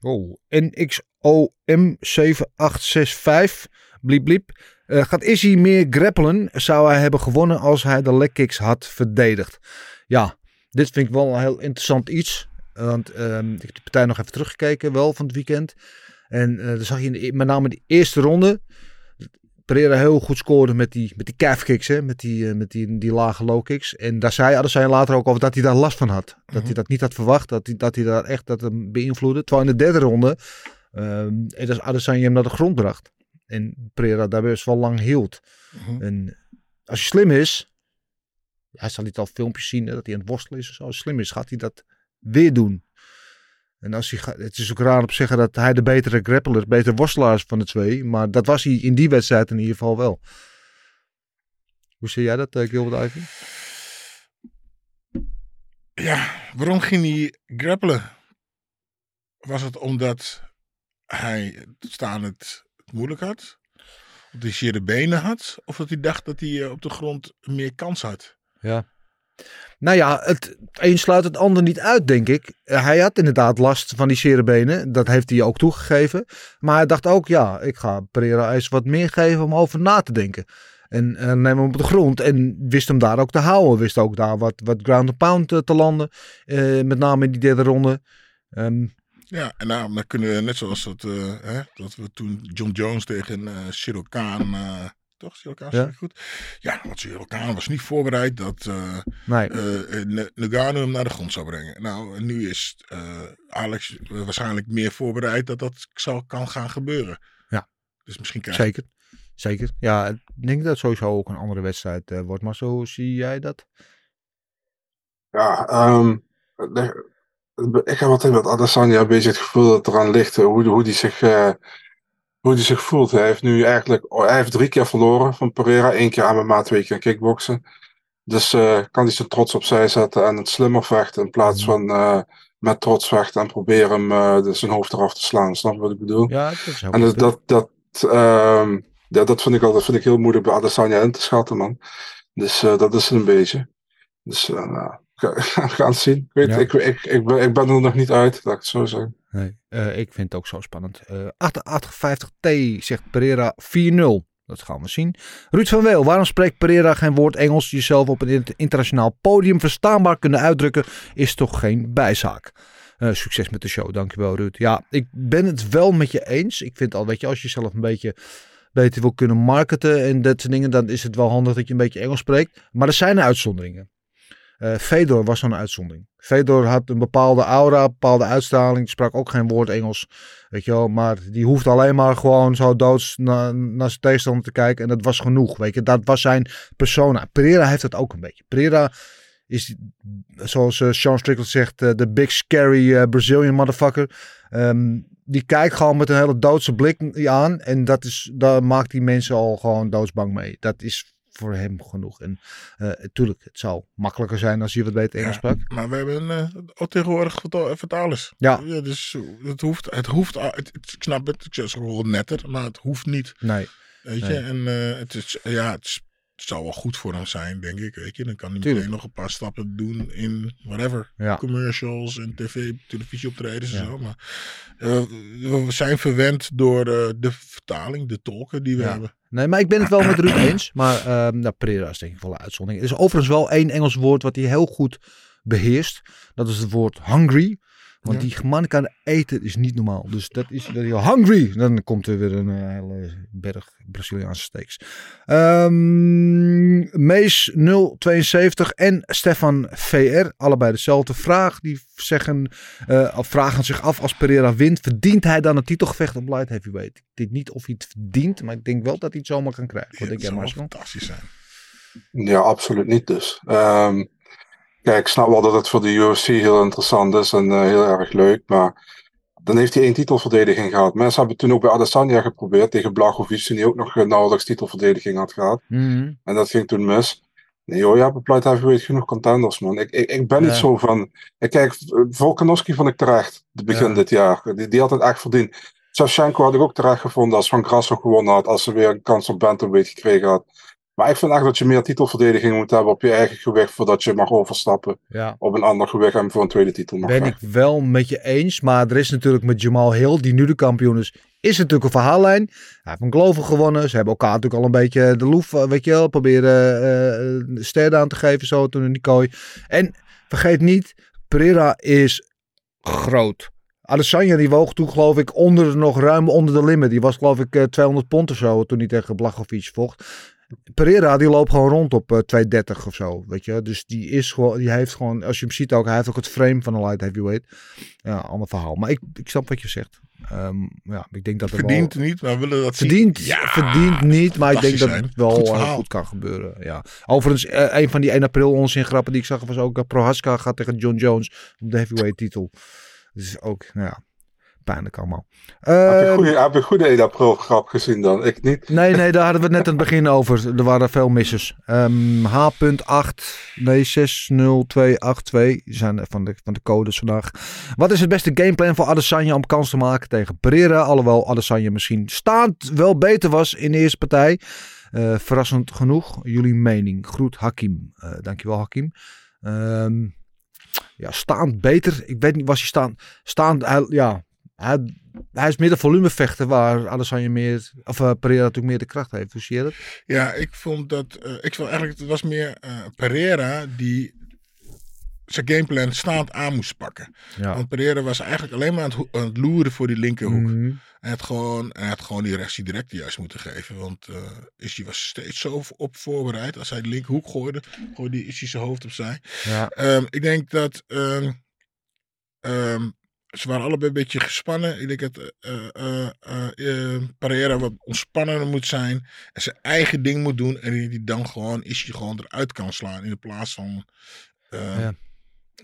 oh, NXOM7865. Bliep bliep. Eh, gaat Izzy meer grappelen? Zou hij hebben gewonnen als hij de leg kicks had verdedigd? Ja, dit vind ik wel een heel interessant iets. Want ehm, ik heb de partij nog even teruggekeken, wel van het weekend. En eh dan zag je in de, met name de eerste ronde. Pereira heel goed scoorde met die, met die calf kicks, hè? met, die, eh, met die, die lage low kicks. En daar zei Adesanya later ook over dat hij daar last van had. Dat hij dat niet had verwacht, dat hij, dat hij daar echt dat hem beïnvloedde. Terwijl in de derde ronde, en dat Adesanya hem naar de grond bracht. En Pereira daar best wel lang hield. Mhm. En als hij slim is, hij zal niet al filmpjes zien hè, dat hij aan het worstelen is. of zo. Als hij slim is, gaat hij dat weer doen. En als hij het is ook raar om te zeggen dat hij de betere grappler, betere worstelaar is van de twee. Maar dat was hij in die wedstrijd in ieder geval wel. Hoe zie jij dat, uh, Gilbert Ivy? Ja, waarom ging hij grappelen? Was het omdat hij staan het moeilijk had? Of hij zere benen had? Of dat hij dacht dat hij eh, op de grond meer kans had? Ja. Nou ja, het een sluit het ander niet uit, denk ik. Eh, Hij had inderdaad last van die cerebenen. Dat heeft hij ook toegegeven. Maar hij dacht ook, ja, ik ga Pereira eens wat meer geven om over na te denken. En eh, neem hem op de grond. En wist hem daar ook te houden. Wist ook daar wat, wat ground and pound eh, te landen. Met name in die derde ronde. Ehm, Ja, en daarom dan kunnen we net zoals dat, hè, dat we toen John Jones tegen Cyril Kaan, eh, toch Kaan, Ja. goed? Ja, want Cyril Kaan was niet voorbereid dat eh nee. Nagano hem naar de grond zou brengen. Nou, nu is eh, Alex waarschijnlijk meer voorbereid dat dat zal, kan gaan gebeuren. Ja. Dus misschien krijg Zeker. Zeker. Ja, ik denk dat het sowieso ook een andere wedstrijd wordt. Maar zo zie jij dat? Ja, ehm, de- ik heb altijd met Adesanya een beetje het gevoel dat het eraan ligt hoe, hoe die zich, eh, hoe die zich voelt. Hij heeft nu eigenlijk, oh, hij heeft drie keer verloren van Pereira. één keer MMA, twee keer kickboksen. Dus eh, kan hij zijn trots opzij zetten en het slimmer vechten in plaats van eh, met trots vechten en proberen hem eh, zijn hoofd eraf te slaan. Snap je wat ik bedoel? Ja, dat is En een dat, dat, ehm, ja, dat vind ik al, dat vind ik heel moeilijk bij Adesanya in te schatten, man. Dus dat is het een beetje. Dus eh, nou, gaan- zien. Ik, weet, Ja. ik, ik, ik, ben, ik ben er nog niet uit, laat ik het zo zeggen. Nee, eh, ik vind het ook zo spannend. Eh 58T zegt Pereira 4-0. Dat gaan we zien. Ruud van Weel, waarom spreekt Pereira geen woord Engels? Jezelf op een inter- internationaal podium verstaanbaar kunnen uitdrukken is toch geen bijzaak. Eh, succes met de show, dankjewel Ruud. Ja, ik ben het wel met je eens. Ik vind al, weet je, als je zelf een beetje beter wil kunnen marketen en dat soort dingen, dan is het wel handig dat je een beetje Engels spreekt. Maar er zijn uitzonderingen. Eh Fedor was zo'n uitzondering. Fedor had een bepaalde aura, een bepaalde uitstraling. Sprak ook geen woord Engels. Weet je wel, maar die hoeft alleen maar gewoon zo doods na- naar zijn tegenstander te kijken. En dat was genoeg. Weet je, dat was zijn persona. Pereira heeft dat ook een beetje. Pereira is, zoals eh, Sean Strickland zegt, eh, de big scary Brazilian motherfucker. Ehm, die kijkt gewoon met een hele doodse blik aan. En dat is, daar maakt die mensen al gewoon doodsbang mee. Dat is voor hem genoeg. En natuurlijk, het zou makkelijker zijn als je wat beter Engels Ja, sprak. Maar we hebben eh, ook tegenwoordig verta- vertalers. Ja. dus het hoeft, het hoeft, het, het- ik snap het, ik zeg gewoon netter, maar het hoeft niet. Nee. Weet je, Nee. en eh, het, is, ja, het, is- het zou wel goed voor hem zijn, denk ik. Weet je, dan kan hij Tuurlijk. meteen nog een paar stappen doen in whatever. Ja. Commercials en tv, televisieoptredens en Ja. zo. Maar eh, we zijn verwend door eh, de vertaling, de tolken die we Ja. hebben. Nee, maar ik ben het wel met Ruud eens. Maar ehm nou, Pereira is denk ik wel een uitzondering. Er is overigens wel één Engels woord wat hij heel goed beheerst. Dat is het woord hungry. Want Ja. die man kan eten is niet normaal. Dus dat is dat hij hungry. Dan komt er weer een eh, hele berg Braziliaanse steaks. Ehm Mees 072 en Stefan VR. Allebei dezelfde vraag. Die zeggen, eh, vragen zich af als Pereira wint. Verdient hij dan een titelgevecht op light heavyweight? Ik denk niet of hij het verdient. Maar ik denk wel dat hij het zomaar kan krijgen. Wat Ja, denk jij Marcel? fantastisch zijn. Ja, absoluut niet dus. Ehm, kijk, ik snap wel dat het voor de UFC heel interessant is en eh, heel erg leuk, maar dan heeft hij één titelverdediging gehad. Mensen hebben toen ook bij Adesanya geprobeerd tegen Blachowicz, hij ook nog eh, nauwelijks titelverdediging had gehad. Mhm. En dat ging toen mis. Nee joh, op light heavyweight genoeg contenders man. Ik, ik, ik ben niet Ja. zo van... Ik kijk, Volkanovski vond ik terecht, begin Ja. dit jaar. Die, die had het echt verdiend. Shevchenko had ik ook terecht gevonden als Van Grasso gewonnen had, als ze weer een kans op bantamweight gekregen had. Maar ik vind echt dat je meer titelverdediging moet hebben op je eigen gewicht voordat je mag overstappen Ja. op een ander gewicht en voor een tweede titel mag Ben ik wel met je eens. Maar er is natuurlijk met Jamal Hill, die nu de kampioen is, is natuurlijk een verhaallijn. Hij heeft een Glover gewonnen. Ze hebben elkaar natuurlijk al een beetje de loef, eh, weet je wel, proberen eh sterren aan te geven zo toen in die kooi. En vergeet niet, Pereira is groot. Adesanya die woog toen geloof ik onder, nog ruim onder de limit. Die was geloof ik eh, 200 pond of zo toen hij tegen Blachowicz vocht. Pereira die loopt gewoon rond op eh, 230 of zo, weet je. Dus die is gewoon, die heeft gewoon, als je hem ziet ook, hij heeft ook het frame van een light heavyweight. Ja, ander verhaal. Maar ik, ik snap wat je zegt. Ehm, ja, ik denk dat er Verdient wel... niet, maar willen dat zien. Verdient, Ja, verdient niet, maar ik denk dat het wel Goed eh, goed kan gebeuren. Ja. Overigens, eh, een van die 1 april onzin grappen die ik zag was ook uh, Prohaska gaat tegen John Jones op de heavyweight titel. Dus ook, nou ja, pijnlijk allemaal. Heb je Ehm, goede, heb je goede 1 april grap gezien dan? Ik niet. Nee, nee, daar hadden we het net aan het begin over. Er waren veel missers. Ehm, H.8, nee, 60282 die zijn van de, van de codes vandaag. Wat is het beste gameplan voor Adesanya om kans te maken tegen Pereira? Alhoewel Adesanya misschien staand wel beter was in de eerste partij. Eh, verrassend genoeg. Jullie mening. Groet Hakim. Eh, dankjewel Hakim. Ehm, ja, staand beter. Ik weet niet, was hij staan, staand, hij, ja, hij, hij is meer de volumevechter waar Adesanya meer, of eh, Pereira natuurlijk meer de kracht heeft. Hoe zie je dat? Ja, ik vond dat. eh, ik vond eigenlijk, het was meer eh, Pereira die zijn gameplan staand aan moest pakken. Ja. Want Pereira was eigenlijk alleen maar aan het, aan het loeren voor die linkerhoek. Mhm. Hij had gewoon, hij had gewoon die rechts die direct juist moeten geven. Want Issy was steeds zo op voorbereid. Als hij de linkerhoek gooide, gooide Issy zijn hoofd opzij. Ja. Ehm, ik denk dat ehm, ehm, ze waren allebei een beetje gespannen. Ik denk dat Pereira wat ontspannender moet zijn. En zijn eigen ding moet doen. En die dan gewoon Issy gewoon eruit kan slaan. In plaats van Ja.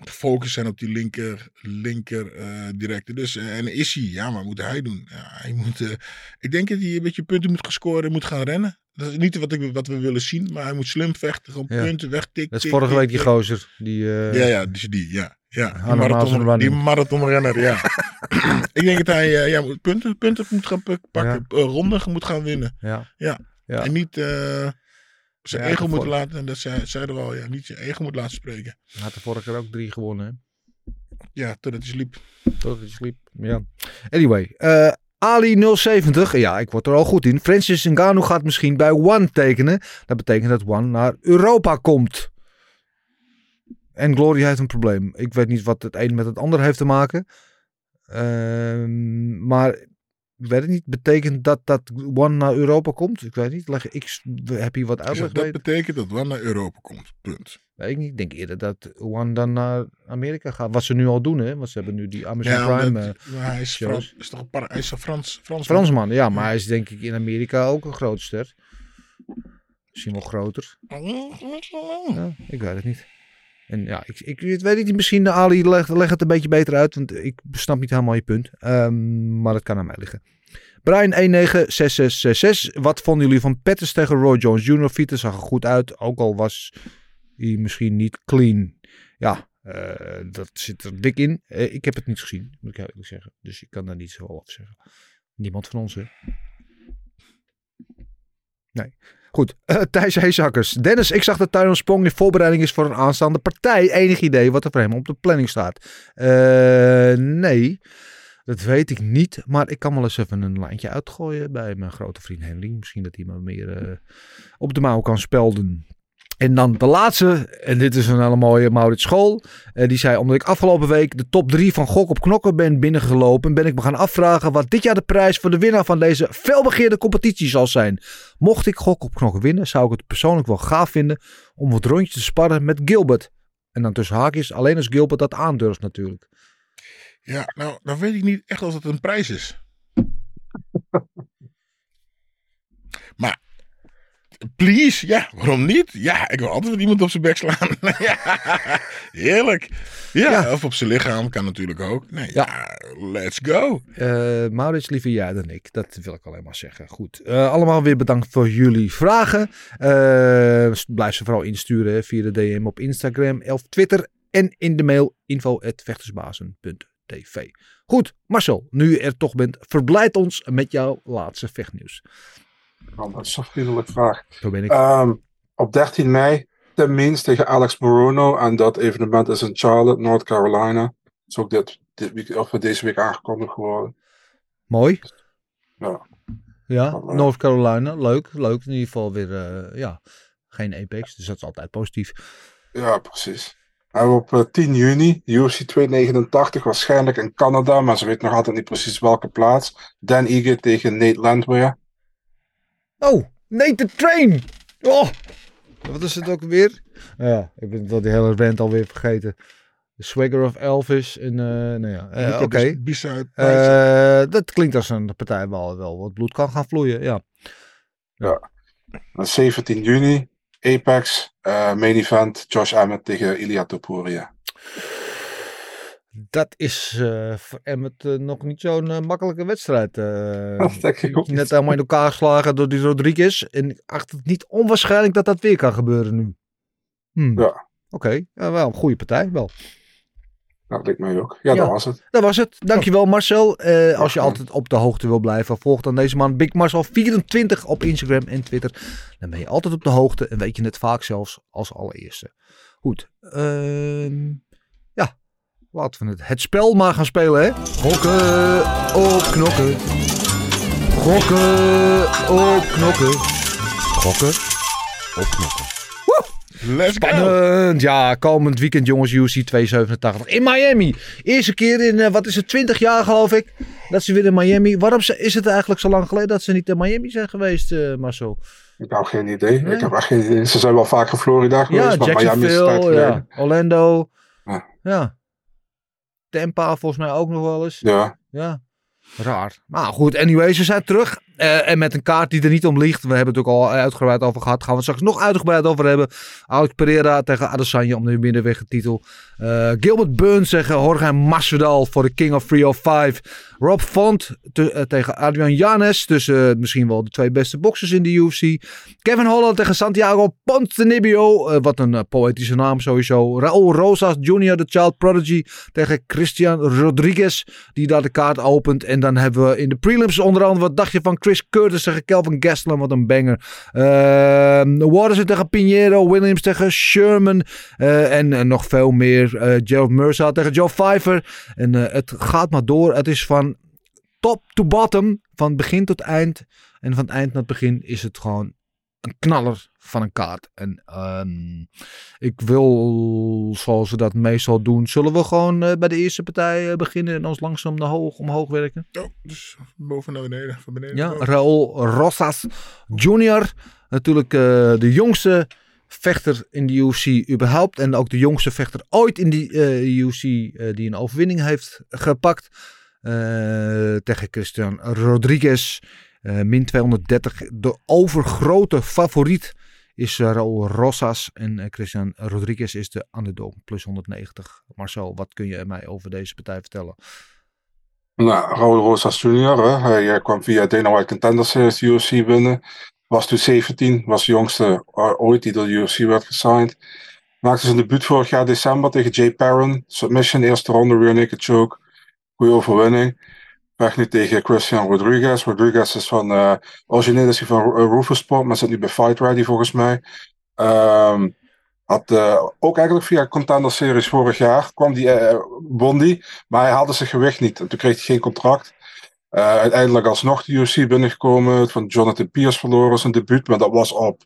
Te focussen op die linker, linker eh, directe. Dus, eh, en Issy, ja, maar wat moet hij doen? Ja, hij moet, eh, ik denk dat hij een beetje punten moet gaan scoren. Moet gaan rennen. Dat is niet wat, ik, wat we willen zien. Maar hij moet slim vechten. Gewoon Ja. punten wegtikken. Dat is vorige tik, week die gozer. Die, Ja, ja, dus die, ja. ja. Die, marathon, die marathonrenner, ja. ik denk dat hij ja, punten, punten moet gaan pak- pakken, Ja. ronden moet gaan winnen. Ja. Ja. Ja. En niet zijn Ja, ego moet laten, dat zei, zeiden we al, ja, niet zijn ego moet laten spreken. Hij had de vorige keer ook drie gewonnen. Hè? Ja, totdat hij sliep. Toch, hij sliep. Ja. Anyway, eh, Ali 070. Ja, ik word er al goed in. Francis Ngannou gaat misschien bij One tekenen. Dat betekent dat One naar Europa komt. En Glory heeft een probleem. Ik weet niet wat het een met het ander heeft te maken. Ehm, maar ik weet het niet. Betekent dat dat One naar Europa komt? Ik weet niet. Leg, ik heb hier wat uitleg dat betekent dat One naar Europa komt. Punt. Weet ik niet. Ik denk eerder dat One dan naar Amerika gaat. Wat ze nu al doen, hè? Want ze hebben nu die Amazon Ja, Prime. eh, maar hij is. Frans, is toch een par- hij is een Frans, Frans, Fransman, ja, maar hij is denk ik in Amerika ook een grote ster. Misschien wel groter. Ja, ik weet het niet. En ja, ik, ik weet niet. Misschien de Ali legt leg het een beetje beter uit, want ik snap niet helemaal je punt. Ehm, maar het kan aan mij liggen. Brian 196666. Wat vonden jullie van Pettis tegen Roy Jones Jr.? Vita zag er goed uit. Ook al was hij misschien niet clean. Ja, eh, dat zit er dik in. Eh, ik heb het niet gezien, moet ik eerlijk zeggen. Dus ik kan daar niet zo over zeggen. Niemand van ons, hè? Nee. Goed, Eh, Thijs Heesakkers. Dennis, ik zag dat Tyron Sprong in voorbereiding is voor een aanstaande partij. Enig idee wat er voor hem op de planning staat? Eh, nee, dat weet ik niet. Maar ik kan wel eens even een lijntje uitgooien bij mijn grote vriend Henry. Misschien dat hij me meer eh, op de mouw kan spelden. En dan de laatste, en dit is een hele mooie Maurits School. Eh, die zei, omdat ik afgelopen week de top 3 van Gok op Knokken ben binnengelopen, ben ik me gaan afvragen wat dit jaar de prijs voor de winnaar van deze felbegeerde competitie zal zijn. Mocht ik Gok op Knokken winnen, zou ik het persoonlijk wel gaaf vinden om wat rondjes te sparren met Gilbert. En dan tussen haakjes, alleen als Gilbert dat aandurft natuurlijk. Ja, nou, dan weet ik niet echt of het een prijs is. maar, please, ja, waarom niet? Ja, ik wil altijd met iemand op zijn bek slaan. heerlijk. Ja, Ja. of op zijn lichaam kan natuurlijk ook. Nee, ja, let's go. Eh Maurits, liever jij dan ik. Dat wil ik alleen maar zeggen. Goed. Eh, allemaal weer bedankt voor jullie vragen. Eh, blijf ze vooral insturen hè, via de DM op Instagram of Twitter. En in de mail info.vechtersbazen.tv. Goed, Marcel, nu je er toch bent, verblijd ons met jouw laatste vechtnieuws. Dat is zo'n vriendelijke vraag. Zo ben ik. Ehm, op 13 mei, Means tegen Alex Morono. En dat evenement is in Charlotte, North Carolina. Dat is ook dit, dit week, of deze week aangekondigd geworden. Mooi. Ja. Ja, North Carolina. Leuk, leuk. In ieder geval weer, eh, ja, geen Apex. Dus dat is altijd positief. Ja, precies. En op eh, 10 juni, UFC 289, waarschijnlijk in Canada, maar ze weten nog altijd niet precies welke plaats. Dan Ige tegen Nate Landwehr. Oh, Nate the Train. Oh, wat is het ook weer? Ja, ik ben dat die hele rant alweer vergeten. The Swagger of Elvis. En, eh, nou ja, eh, oké. Uit Eh, dat klinkt als een partij waar wel wat bloed kan gaan vloeien, ja. Ja. En 17 juni, Apex, eh, main event, Josh Emmett tegen Ilia Topuria. Dat is eh, voor Emmet eh, nog niet zo'n eh, makkelijke wedstrijd. Dat Net helemaal in elkaar geslagen door die Rodriguez. En ik acht het niet onwaarschijnlijk dat dat weer kan gebeuren nu. Hmm. Ja. Oké, ja, wel een goede partij, wel. Dat lijkt mij ook. Ja, Ja. dat was het. Dat was het. Dankjewel Marcel. Als je altijd op de hoogte wil blijven, volg dan deze man Big Marcel24 op Instagram en Twitter. Dan ben je altijd op de hoogte en weet je het vaak zelfs als allereerste. Goed. ja, laten we het, het spel maar gaan spelen hè. Gokken op knokken. Gokken op knokken. Gokken op knokken. Let's go. Spannend. Ja, komend weekend jongens, UC 287 in Miami. Eerste keer in, eh, wat is het, 20 jaar geloof ik, dat ze weer in Miami. Waarom ze- is het eigenlijk zo lang geleden dat ze niet in Miami zijn geweest, eh Marcel? Ik heb geen idee. Nee. Ik heb echt geen idee. Ze zijn wel vaak in Florida geweest, Ja, maar Miami is tijd ja, Orlando. Ja. Ja. Tampa volgens mij ook nog wel eens. Ja. Ja. Raar. Maar goed, anyway, ze zijn terug. Eh, en met een kaart die er niet om ligt. We hebben het ook al uitgebreid over gehad. Gaan we het straks nog uitgebreid over hebben. Alex Pereira tegen Adesanya om de middenwegtitel. Eh Gilbert Burns tegen Jorge Masvidal voor de King of 305. Rob Font eh, tegen Adrian Janes. Tussen misschien wel de twee beste boxers in de UFC. Kevin Holland tegen Santiago Ponzinibbio. eh, wat een poëtische naam sowieso. Raul Rosas Jr., de Child Prodigy. Tegen Christian Rodriguez. Die daar de kaart opent. En dan hebben we in de prelims onder andere wat dacht je van Chris Curtis tegen Kelvin Gastelum. Wat een banger. Uh, Waters tegen Pinheiro. Williams tegen Sherman. eh, en nog veel meer. eh Gerald Mercer tegen Joe Pfeiffer. En eh, het gaat maar door. Het is van top to bottom. Van begin tot eind. En van eind naar begin is het gewoon een knaller van een kaart. En ehm, ik wil, zoals we dat meestal doen, zullen we gewoon eh, bij de eerste partij eh, beginnen en ons langzaam naar hoog, omhoog werken. Oh, dus boven naar beneden, van beneden. Ja, boven. Raul Rosas Jr. Natuurlijk eh, de jongste vechter in de UFC überhaupt. En ook de jongste vechter ooit in die UFC die een overwinning heeft gepakt. Tegen Christian Rodriguez. Eh, min 230. De overgrote favoriet is eh, Raul Rosas. En eh, Christian Rodriguez is de underdog. Plus 190. Marcel, wat kun je mij over deze partij vertellen? Nou, Raul Rosas Jr., hè, hij kwam via Dana White Contender Series UFC binnen. Was toen 17, was de jongste ooit die door de UFC werd gesigned. Maakte zijn debuut vorig jaar december tegen Jay Perrin. Submission, eerste ronde, rear naked choke. Goeie overwinning. Vecht nu tegen Christian Rodriguez. Rodriguez is van, eh origineel is hij van uh, Rufus Sport, maar zit nu bij Fight Ready volgens mij. Ehm, had eh, ook eigenlijk via Contender Series vorig jaar kwam die, eh, won die, maar hij haalde zijn gewicht niet. En toen kreeg hij geen contract. Eh, uiteindelijk alsnog de UFC binnengekomen, van Jonathan Pierce verloren zijn debuut, maar dat was op,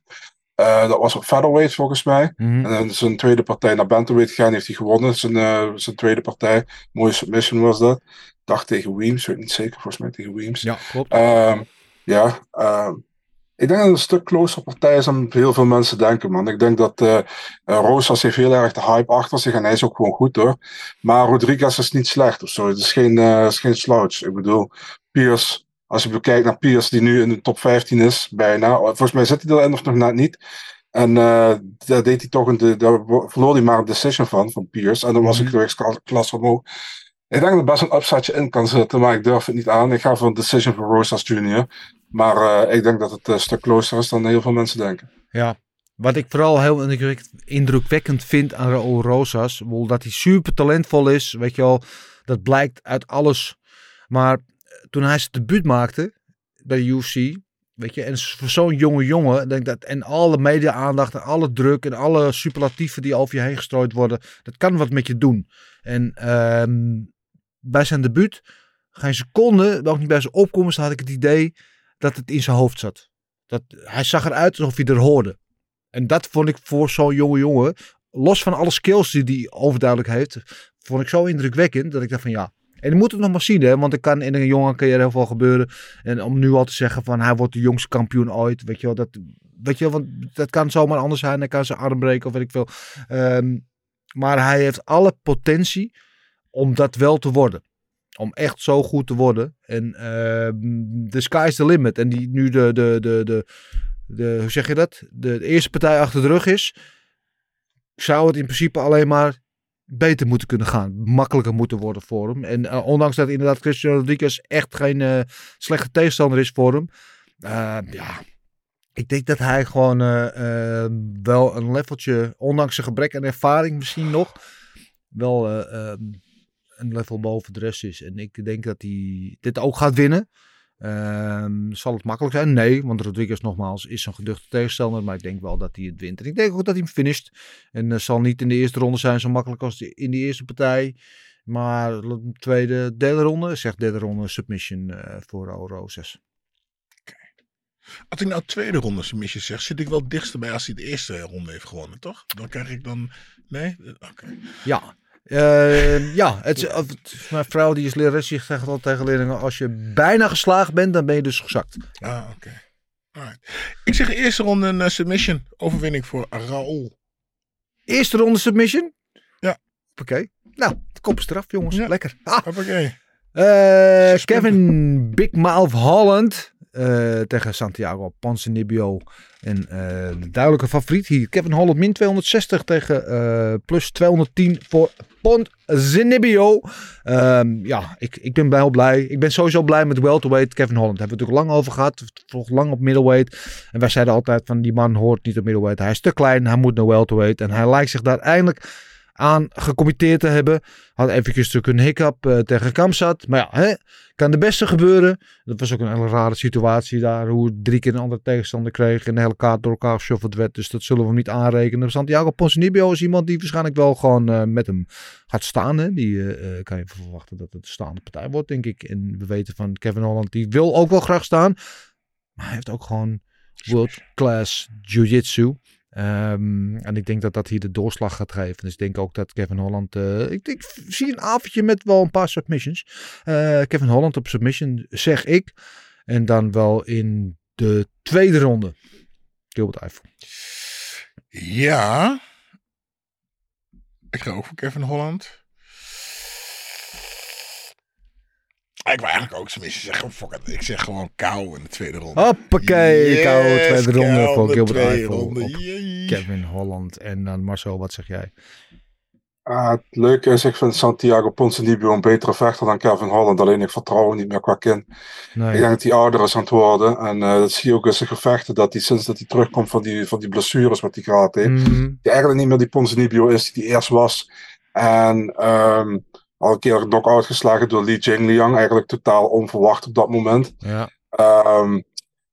eh, dat was op featherweight volgens mij. Mhm. En zijn tweede partij naar bantamweight gegaan, heeft hij gewonnen. Zijn, eh, zijn tweede partij, mooie submission was dat. Dacht tegen Weems, weet niet zeker, volgens mij tegen Weems. Ja, klopt. Ehm, ja, ehm, ik denk dat het een stuk closer partij is dan heel veel mensen denken, man. Ik denk dat eh eh, Rosas heeft heel erg de hype achter zich en hij is ook gewoon goed hoor. Maar Rodriguez is niet slecht of zo. Het is geen, eh, is geen slouch. Ik bedoel, Pierce, als je bekijkt naar Pierce die nu in de top 15 is, bijna. Volgens mij zit hij erin of nog net niet. En daar deed hij toch een, de, daar verloor hij maar een decision van, van Pierce. En dan was ik gewichtsklasse omhoog. Ik denk dat best een upside in kan zitten, maar ik durf het niet aan. Ik ga voor een decision voor Rosas Jr. Maar eh, ik denk dat het een stuk closer is dan heel veel mensen denken. Ja, wat ik vooral heel indruk- indrukwekkend vind aan Raul Rosas, dat hij super talentvol is, weet je wel, dat blijkt uit alles. Maar toen hij zijn debuut maakte bij UFC, weet je, en voor zo'n jonge jongen, denk dat, en alle media-aandacht en alle druk en alle superlatieven die over je heen gestrooid worden, dat kan wat met je doen. En ehm, bij zijn debuut, geen seconde, ook niet bij zijn opkomst, had ik het idee dat het in zijn hoofd zat. Dat, hij zag eruit alsof hij er hoorde. En dat vond ik voor zo'n jonge jongen, los van alle skills die hij overduidelijk heeft, vond ik zo indrukwekkend dat ik dacht van ja. En je moet het nog maar zien, want er kan in een jonge carrière heel veel gebeuren. En om nu al te zeggen van hij wordt de jongste kampioen ooit, weet je wel, dat, weet je wel, want dat kan zomaar anders zijn. Hij kan zijn arm breken of weet ik veel. Ehm, maar hij heeft alle potentie om dat wel te worden. Om echt zo goed te worden. En ehm the sky's the limit. En die nu de, de, de, de, de, hoe zeg je dat? De, de eerste partij achter de rug is. Zou het in principe alleen maar beter moeten kunnen gaan. Makkelijker moeten worden voor hem. En eh, ondanks dat inderdaad Christian Rodriguez echt geen eh, slechte tegenstander is voor hem. eh, ja, ik denk dat hij gewoon eh, eh, wel een leveltje, ondanks zijn gebrek aan ervaring misschien nog, wel ehm, een level boven de rest is. En ik denk dat hij dit ook gaat winnen. Ehm, zal het makkelijk zijn? Nee, want Rodriguez nogmaals is een geduchte tegenstander, maar ik denk wel dat hij het wint. En ik denk ook dat hij hem finisht. En het zal niet in de eerste ronde zijn zo makkelijk als die- in die eerste partij. Maar de tweede, derde ronde, zeg derde ronde submission eh, voor Raul Rosas. Als ik nou tweede ronde submission zeg, zit ik wel dichtst bij als hij de eerste ronde heeft gewonnen, toch? Dan krijg ik dan. Nee? Oké. Ja. Eh, ja, het, is- mijn vrouw die is lerares, die zegt altijd tegen leerlingen, als je bijna geslaagd bent, dan ben je dus gezakt. Ah, oké. Alright. Ik zeg eerste ronde een eh, submission. Overwinning voor Raoul. Eerste ronde submission? Ja. Oké. Nou, de kop is eraf, jongens. Ja. Lekker. Ah. Hoppakee. Eh, Kevin Big Mouth Holland tegen Santiago Ponzinibbio. En de duidelijke favoriet hier. Kevin Holland min 260 tegen plus 210 voor Ponzinibbio. Ehm ja, ik, ik ben wel blij. Ik ben sowieso blij met welterweight Kevin Holland. Hebben we het natuurlijk lang over gehad. Volgt lang op middleweight. En wij zeiden altijd van die man hoort niet op middleweight. Hij is te klein. Hij moet naar welterweight. En hij lijkt zich daar eindelijk aan gecommitteerd te hebben. Had eventjes natuurlijk een hiccup eh, tegen Kamsat. Maar ja, hè, kan de beste gebeuren. Dat was ook een hele rare situatie daar. Hoe drie keer een andere tegenstander kreeg. En de hele kaart door elkaar geshuffeld werd. Dus dat zullen we hem niet aanrekenen. Santiago Ponzinibbio is iemand die waarschijnlijk wel gewoon eh, met hem gaat staan. Hè. Die eh, kan je verwachten dat het een staande partij wordt, denk ik. En we weten van Kevin Holland, die wil ook wel graag staan. Maar hij heeft ook gewoon world class jiu-jitsu. Ehm, en ik denk dat dat hier de doorslag gaat geven. Dus ik denk ook dat Kevin Holland. eh, ik, ik zie een avondje met wel een paar submissions. Eh, Kevin Holland op submission, zeg ik. En dan wel in de tweede ronde. Gilbert Eiffel. Ja. Ik ga ook voor Kevin Holland. Ik wil eigenlijk ook submission zeggen. Fuck it. Ik zeg gewoon kou in de tweede ronde. Hoppakee, Yes, kou, tweede ronde Gilbert Eiffel. Kevin Holland. En dan Marcel, wat zeg jij? Ah, het leuke is, ik vind Santiago Ponzinibbio een betere vechter dan Kevin Holland. Alleen ik vertrouw hem niet meer qua kin. Ik Nee. denk dat hij ouder is aan het worden. En eh, dat zie je ook in zijn gevechten. Dat hij sinds dat hij terugkomt van die, van die blessures wat hij gehad heeft. Mhm. Die eigenlijk niet meer die Ponzinibbio is die hij eerst was. En ehm, al een keer knock-out geslagen door Li Jingliang. Eigenlijk totaal onverwacht op dat moment. Ja. Ehm,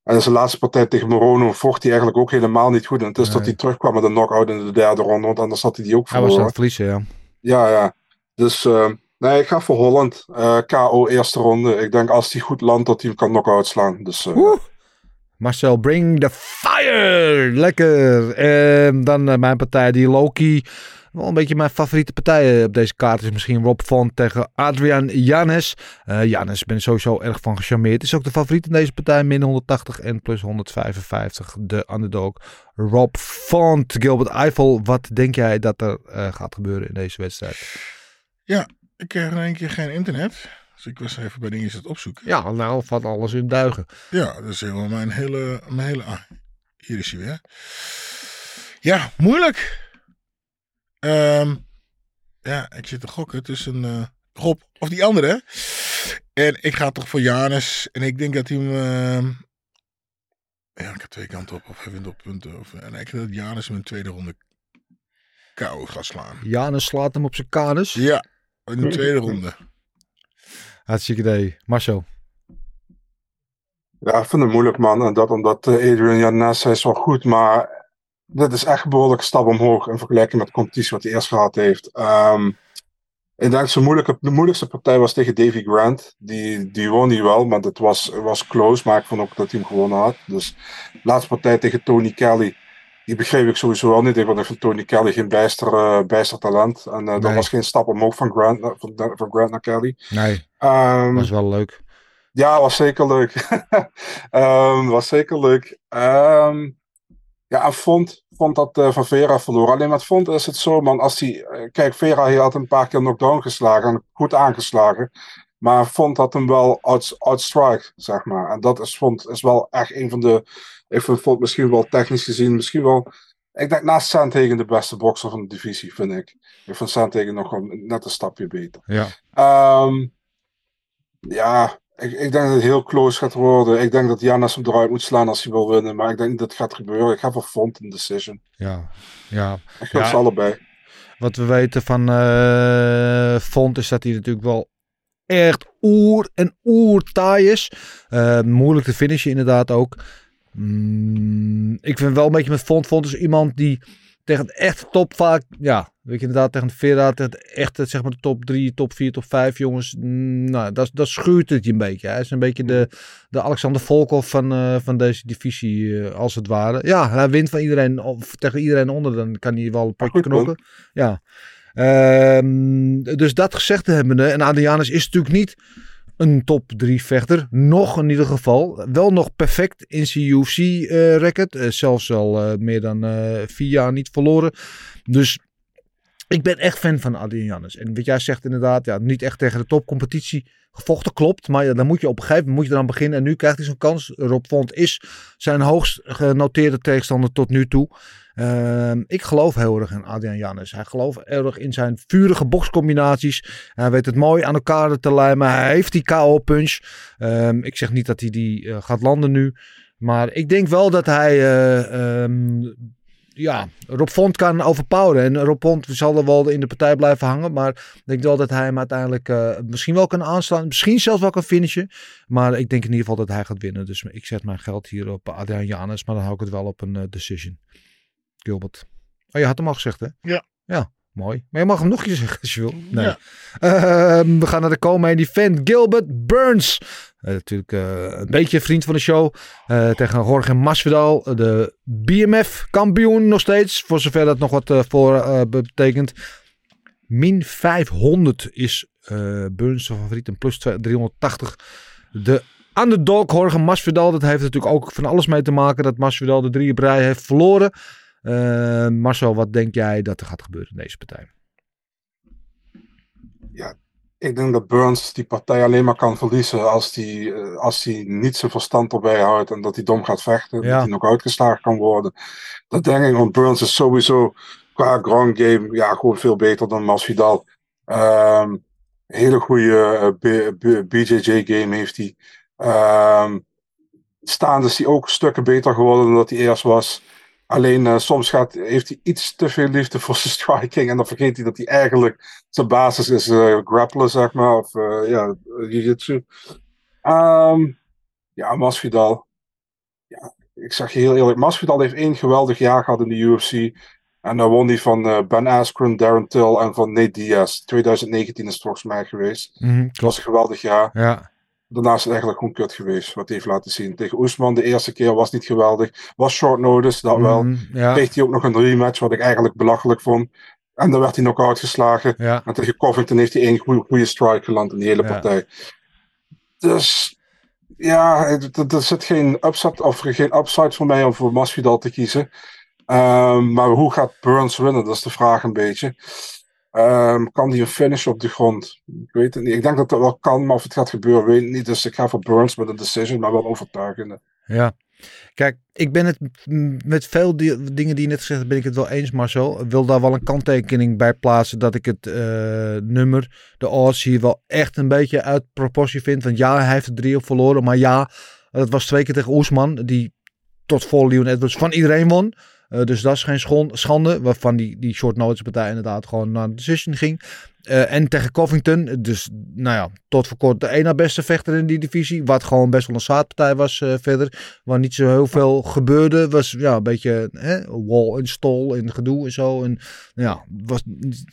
en in zijn laatste partij tegen Morono vocht hij eigenlijk ook helemaal niet goed. En het is dat hij terugkwam met een knock-out in de derde ronde. Want anders had hij die ook Hij was aan verloren. het verliezen, ja. Ja, ja. Dus ehm, nee, ik ga voor Holland. Eh, KO eerste ronde. Ik denk als hij goed landt dat hij hem kan knock-out slaan. Dus eh! Marcel, bring the fire! Lekker! En dan eh, mijn partij, die Loki. Wel een beetje mijn favoriete partij op deze kaart is misschien Rob Font tegen Adrian Janes. Eh Janes ben ik sowieso erg van gecharmeerd. Is ook de favoriet in deze partij. Min 180 en plus 155 de underdog. Rob Font, Gilbert Eiffel. Wat denk jij dat er eh, gaat gebeuren in deze wedstrijd? Ik kreeg in één keer geen internet. Dus ik was even bij dingen aan het opzoeken. Ja, nou valt alles in duigen. Ja, dat is helemaal mijn hele... Mijn hele ah, hier is hij weer. Ja, moeilijk. Ehm, ja, ik zit te gokken tussen eh Rob of die andere. En ik ga toch voor Janus. En ik denk dat hij hem... ehm, ja, ik heb twee kanten op. Of hij wint op punten. Of, en ik denk dat Janus hem in de tweede ronde KO gaat slaan. Janus slaat hem op zijn kanus. Ja, in de tweede ronde. Hartstikke idee. Marcel. ja, ik vind het moeilijk man. En dat omdat eh, Adrian Janes hij is wel goed. Maar dit is echt een behoorlijke stap omhoog. In vergelijking met de competitie wat hij eerst gehad heeft. Ehm, ik denk zijn moeilijke, de moeilijkste partij was tegen Davy Grant. Die, die won hij wel, maar het was, was close. Maar ik vond ook dat hij hem gewonnen had. Dus de laatste partij tegen Tony Kelly. Die begreep ik sowieso wel niet. Ik vind Tony Kelly geen bijster, eh, bijster talent. En eh dat was geen stap omhoog van Grant, naar- van, van Grant naar Kelly. Nee, Ehm, was wel leuk. ja, was zeker leuk. Ehm, was zeker leuk. Ehm, ja, en vond, vond dat eh, van Vera verloor. Alleen met vond is het zo, man. Als die, kijk, Vera hij had een paar keer knockdown geslagen. En goed aangeslagen. Maar vond dat hem wel out, outstrike, zeg maar. En dat is, vond, is wel echt een van de. Ik vind vond misschien wel technisch gezien. Misschien wel. Ik denk naast Sandhagen de beste bokser van de divisie, vind ik. Ik vind Sandhagen nog wel net een stapje beter. Ja. Ehm, ja, ik, ik denk dat het heel close gaat worden. Ik denk dat Janis hem eruit moet slaan als hij wil winnen. Maar ik denk dat het gaat gebeuren. Ik ga voor Font een decision. Ja, ja. Ik Ja. ze allebei. Wat we weten van eh Font is dat hij natuurlijk wel echt oer en oer taai is. Eh, moeilijk te finishen inderdaad ook. Mm, ik vind wel een beetje met Font. Font is iemand die tegen het echte top vaak, ja, weet je inderdaad tegen Vera, tegen het echte, zeg maar de top 3, top 4, top 5 jongens. mm, nou, dat, dat schuurt het je een beetje. Hij is een beetje de, de Alexander Volkov van, eh, van deze divisie, eh, als het ware. Ja, hij wint van iedereen, of tegen iedereen onder, dan kan hij wel een potje knokken. Ja. Ehm, dus dat gezegd hebbende, en Adrianus is natuurlijk niet een top 3 vechter. Nog in ieder geval. Wel nog perfect in zijn UFC-record. zelfs al eh, meer dan eh, vier jaar niet verloren. Dus ik ben echt fan van Adrianus. En wat jij zegt inderdaad, ja, niet echt tegen de topcompetitie gevochten, klopt. Maar dan moet je op een gegeven moment moet je eraan beginnen. En nu krijgt hij zo'n kans. Rob Font is zijn hoogst genoteerde tegenstander tot nu toe. Ehm, ik geloof heel erg in Adrian Janus. Hij gelooft heel erg in zijn vurige bokscombinaties. Hij weet het mooi aan elkaar te lijmen. Hij heeft die KO-punch. Ehm, ik zeg niet dat hij die eh, gaat landen nu. Maar ik denk wel dat hij eh, ehm, ja, Rob Font kan overpoweren. En Rob Font zal er wel in de partij blijven hangen. Maar ik denk wel dat hij hem uiteindelijk eh, misschien wel kan aanslaan. Misschien zelfs wel kan finishen. Maar ik denk in ieder geval dat hij gaat winnen. Dus ik zet mijn geld hier op Adrian Janus. Maar dan hou ik het wel op een eh, decision. Gilbert. Oh, je had hem al gezegd, hè? Ja. Ja, mooi. Maar je mag hem nog een keer zeggen als je wil. Nee. Ja. Ehm, we gaan naar de co-main event. Gilbert Burns. Eh, natuurlijk eh, een beetje een vriend van de show. Eh, tegen Jorge Masvidal. de BMF kampioen nog steeds. Voor zover dat nog wat voor eh, betekent. Min 500 is eh, Burns zijn favoriet. En plus 380 de underdog Jorge Masvidal. Dat heeft natuurlijk ook van alles mee te maken. Dat Masvidal de drie brei heeft verloren. Eh, Marcel, wat denk jij dat er gaat gebeuren in deze partij? Ik denk dat Burns die partij alleen maar kan verliezen als hij eh, als hij niet zijn verstand erbij houdt en dat hij dom gaat vechten. Ja. Dat hij nog uitgeslagen kan worden. Dat denk ik, want Burns is sowieso qua ground game, ja, gewoon veel beter dan Masvidal. Ehm hele goede BJJ game heeft hij. Ehm staande is hij ook stukken beter geworden dan dat hij eerst was. Alleen eh, soms gaat, heeft hij iets te veel liefde voor zijn striking. En dan vergeet hij dat hij eigenlijk zijn basis is eh grappelen, zeg maar. Of eh, ja, jiu-jitsu. Ehm, ja, Masvidal. Ja, ik zeg je heel eerlijk. Masvidal heeft één geweldig jaar gehad in de UFC. En dan won hij van Ben Askren, Darren Till en van Nate Diaz. 2019 is het volgens mij geweest. Mhm, Het was een geweldig jaar. Ja. Daarna is het eigenlijk gewoon kut geweest, wat hij heeft laten zien. Tegen Oesman de eerste keer was niet geweldig. Was short notice, dat wel. Ja. Kreeg hij ook nog een rematch, wat ik eigenlijk belachelijk vond. En dan werd hij knock-out geslagen. Ja. En tegen Covington heeft hij één goede, goede strike geland in die hele partij. Dus ja, het- er zit geen upside, of geen upside voor mij om voor Masvidal te kiezen. Ehm, maar hoe gaat Burns winnen? Dat is de vraag een beetje. Ehm, kan hij een finish op de grond? Ik weet het niet. Ik denk dat dat wel kan, maar of het gaat gebeuren, weet ik niet. Dus ik ga voor Burns met een decision, maar wel overtuigende. Ja. Kijk, ik ben het met veel di- dingen die je net gezegd hebt, ben ik het wel eens, Marcel. Ik wil daar wel een kanttekening bij plaatsen dat ik het eh, nummer, de odds hier wel echt een beetje uit proportie vind. Want ja, hij heeft er drie op verloren, maar ja, dat was twee keer tegen Oesman, die tot voor Leon Edwards van iedereen won. Eh, dus dat is geen schande, waarvan die, die short notice partij inderdaad gewoon naar de decision ging. Eh, en tegen Covington, dus nou ja, tot voor kort de na beste vechter in die divisie. Wat gewoon best wel een zaadpartij was eh, verder. Waar niet zo heel veel gebeurde. Was ja, een beetje hè, wall en stol en gedoe en zo. En ja, was,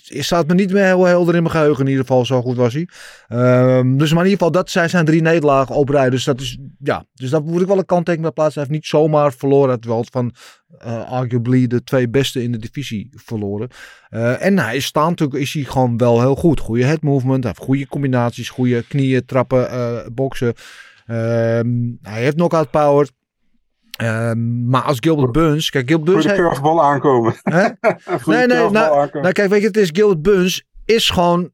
staat me niet meer heel helder in mijn geheugen in ieder geval. Zo goed was hij. Ehm, dus maar in ieder geval, dat zij zijn drie nederlagen op rij. Dus dat is, ja, dus daar moet ik wel een kanttekening bij plaatsen. Hij heeft niet zomaar verloren. Het wel van eh, arguably de twee beste in de divisie verloren. Eh, en hij staat natuurlijk, is hij gewoon wel heel goed. Goede head movement, hij heeft goede combinaties, goede knieën, trappen, eh, boksen. Ehm, hij heeft knockout power. Ehm, maar als Gilbert Burns, kijk, Gilbert Burns... Goede hij- curveball aankomen. Hè? Nee, nee, nou, nou kijk, weet je, het is Gilbert Burns is gewoon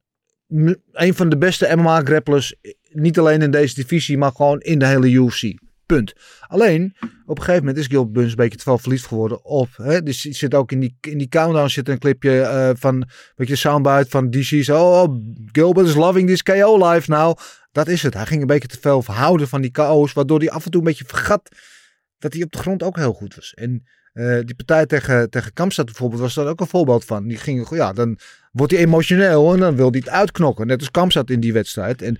een van de beste MMA-grapplers. Niet alleen in deze divisie, maar gewoon in de hele UFC. Punt. Alleen, op een gegeven moment is Gilbert Burns een beetje te veel verliefd geworden op. Hè, dus zit ook in die, in die countdown zit een clipje eh, van, weet je, soundbite van DC's. Oh, Gilbert is loving this KO life now. Dat is het. Hij ging een beetje te veel houden van die KO's, waardoor hij af en toe een beetje vergat dat hij op de grond ook heel goed was. En eh, die partij tegen, tegen Kamstad bijvoorbeeld was daar ook een voorbeeld van. Die ging, ja, dan wordt hij emotioneel en dan wil hij het uitknokken. Net als Kamstad in die wedstrijd. En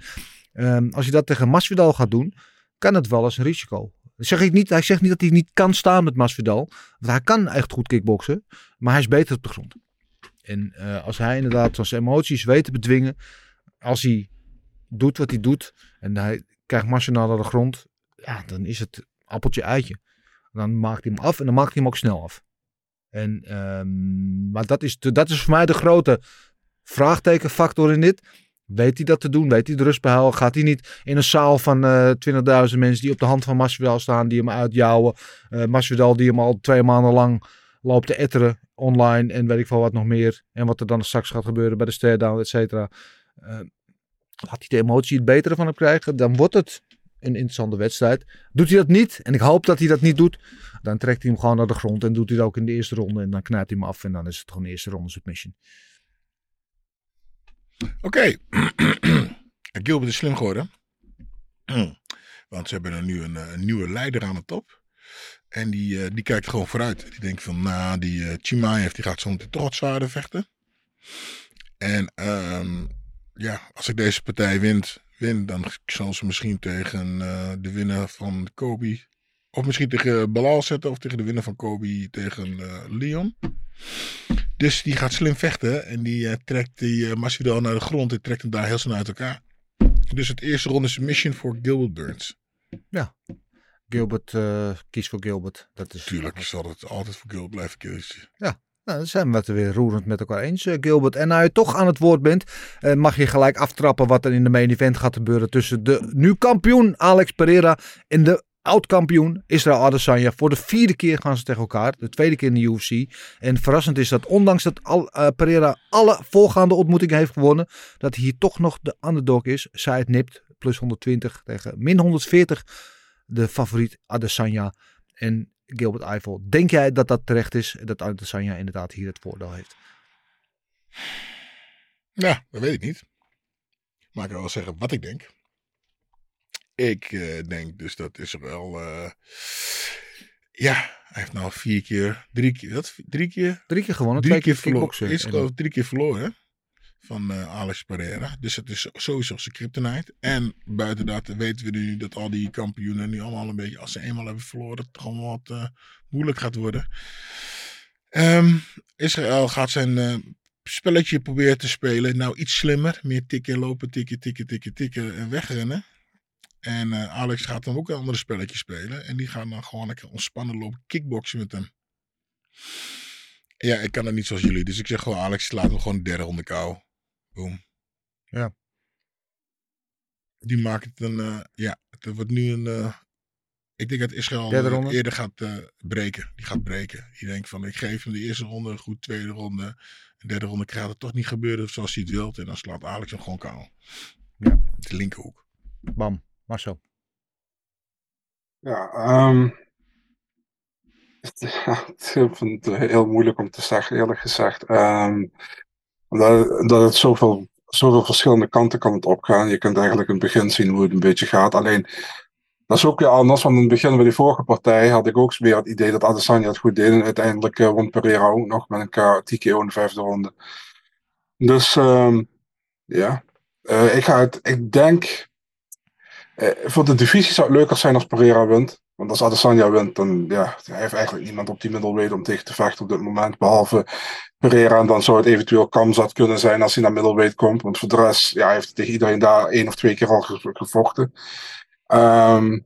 ehm, als je dat tegen Masvidal gaat doen, kan het wel als een risico. Zeg ik niet, hij zegt niet dat hij niet kan staan met Masvidal. Want hij kan echt goed kickboksen. Maar hij is beter op de grond. En eh, als hij inderdaad zijn emoties weet te bedwingen. Als hij doet wat hij doet. En hij krijgt Masvidal naar de grond. Ja, dan is het appeltje eitje. Dan maakt hij hem af en dan maakt hij hem ook snel af. En, ehm, maar dat is, dat is voor mij de grote vraagtekenfactor in dit. Weet hij dat te doen? Weet hij de rust behouden? Gaat hij niet in een zaal van eh 20.000 mensen die op de hand van Masvidal staan, die hem uitjouwen? Eh Masvidal die hem al twee maanden lang loopt te etteren online en weet ik veel wat nog meer. En wat er dan straks gaat gebeuren bij de stare-down, et cetera. Laat hij de emotie het betere van hem krijgen, dan wordt het een interessante wedstrijd. Doet hij dat niet, en ik hoop dat hij dat niet doet, dan trekt hij hem gewoon naar de grond en doet hij het ook in de eerste ronde. En dan knijpt hij hem af en dan is het gewoon de eerste ronde submission. Oké. Gilbert is slim geworden. Want ze hebben er nu een, eh, een nieuwe leider aan de top. En die, eh, die kijkt gewoon vooruit. Die denkt van, nou, die uh, Chimaev die gaat zo meteen toch zwaarder vechten. En ehm, ja, als ik deze partij wint, win, dan zal ze misschien tegen eh, de winnaar van Kobe... Of misschien tegen Balal zetten of tegen de winnaar van Kobe tegen eh, Leon. Dus die gaat slim vechten en die eh, trekt die uh, Masvidal naar de grond en trekt hem daar heel snel uit elkaar. Dus het eerste ronde submission voor Gilbert Burns. Ja, Gilbert, uh, kies voor Gilbert. Dat is Tuurlijk zal het altijd voor Gilbert blijven kiezen. Ja, nou, dan zijn we het weer roerend met elkaar eens, Gilbert. En nou je toch aan het woord bent, uh, mag je gelijk aftrappen wat er in de main event gaat gebeuren tussen de nu kampioen Alex Pereira en de oud-kampioen Israël Adesanya. Voor de vierde keer gaan ze tegen elkaar. De tweede keer in de UFC. En verrassend is dat ondanks dat al, uh, Pereira alle voorgaande ontmoetingen heeft gewonnen. Dat hij hier toch nog de underdog is. Zij het nipt. Plus 120 tegen min 140. De favoriet Adesanya. En Gilbert Eiffel. Denk jij dat dat terecht is? Dat Adesanya inderdaad hier het voordeel heeft? Ja, dat weet ik niet. Maar ik kan wel zeggen wat ik denk. Ik eh, denk dus dat Israël. eh ja, hij heeft nou vier keer. Drie keer. Wat? Drie keer? Drie keer gewonnen, Drie keer keer verloren. kickboksen. Is En- geloof ik drie keer verloren. Van eh, Alex Pereira. Dus het is sowieso zijn kryptonite. En buiten dat weten we nu dat al die kampioenen nu allemaal een beetje. Als ze eenmaal hebben verloren, het gewoon wat moeilijk gaat worden. Ehm, Israël gaat zijn spelletje proberen te spelen. Nou, iets slimmer. Meer tikken, lopen, tikken, tikken, tikken, tikken en wegrennen. En eh, Alex gaat dan ook een andere spelletje spelen. En die gaan dan gewoon lekker ontspannen lopen kickboksen met hem. Ja, ik kan het niet zoals jullie. Dus ik zeg gewoon, Alex, laat hem gewoon derde ronde kou. Boom. Ja. Die maakt het een, eh, ja, het wordt nu een, eh, ik denk dat Israël eerder gaat breken. Die gaat breken. Die denkt van, ik geef hem de eerste ronde, goed tweede ronde. De derde ronde gaat het toch niet gebeuren zoals hij het wil. En dan slaat Alex hem gewoon kou. Ja. De linkerhoek. Bam, Marcel. Ja, ehm ik vind het heel moeilijk om te zeggen, eerlijk gezegd. Ehm omdat, omdat het zoveel, zoveel verschillende kanten kan opgaan. Je kunt eigenlijk in het begin zien hoe het een beetje gaat. Alleen, dat is ook weer anders. Want in het begin bij die vorige partij had ik ook weer het idee dat Adesanya het goed deed. En uiteindelijk eh, won Pereira ook nog met een TKO in de vijfde ronde. Dus ehm, ja, Eh, ik, ga het, ik denk eh, voor de divisie zou het leuker zijn als Pereira wint. Want als Adesanya wint, dan ja, hij heeft eigenlijk niemand op die middleweight om tegen te vechten op dit moment. Behalve Pereira. En dan zou het eventueel Kamzat kunnen zijn als hij naar middleweight komt. Want voor de rest ja, hij heeft tegen iedereen daar één of twee keer al ge- gevochten. Ehm,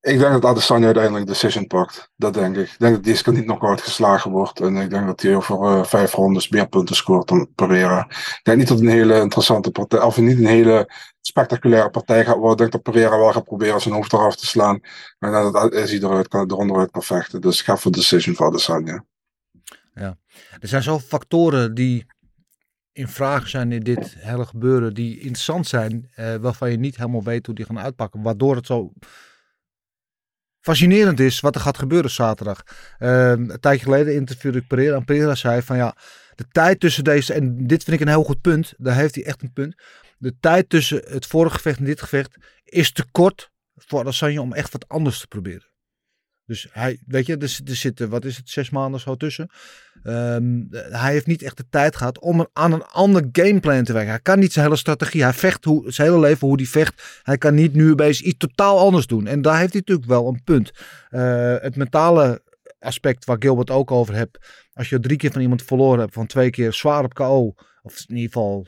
ik denk dat Adesanya uiteindelijk de decision pakt. Dat denk ik. Ik denk dat deze niet knock-out geslagen wordt. En ik denk dat hij over eh, vijf rondes meer punten scoort dan Pereira. Ik denk niet dat het een hele interessante partij, of niet een hele spectaculaire partij gaat worden. Ik denk dat Pereira wel gaat proberen zijn hoofd eraf te slaan. En dat hij eruit kan, eronder uit kan vechten. Dus ik ga voor decision voor Adesanya. Er zijn zoveel factoren die in vraag zijn in dit hele gebeuren, die interessant zijn, eh, waarvan je niet helemaal weet hoe die gaan uitpakken, waardoor het zo fascinerend is wat er gaat gebeuren zaterdag. Eh, een tijdje geleden interviewde ik Pereira en Pereira zei van ja, de tijd tussen deze, en dit vind ik een heel goed punt, daar heeft hij echt een punt, de tijd tussen het vorige gevecht en dit gevecht is te kort voor Adesanya om echt wat anders te proberen. Dus hij, weet je, er, er zitten, wat is het, zes maanden zo tussen. Ehm, hij heeft niet echt de tijd gehad om aan een ander gameplan te werken. Hij kan niet zijn hele strategie. Hij vecht hoe, zijn hele leven hoe hij vecht. Hij kan niet nu opeens iets totaal anders doen. En daar heeft hij natuurlijk wel een punt. Eh, het mentale aspect waar Gilbert ook over hebt. Als je drie keer van iemand verloren hebt, van twee keer zwaar op KO. Of in ieder geval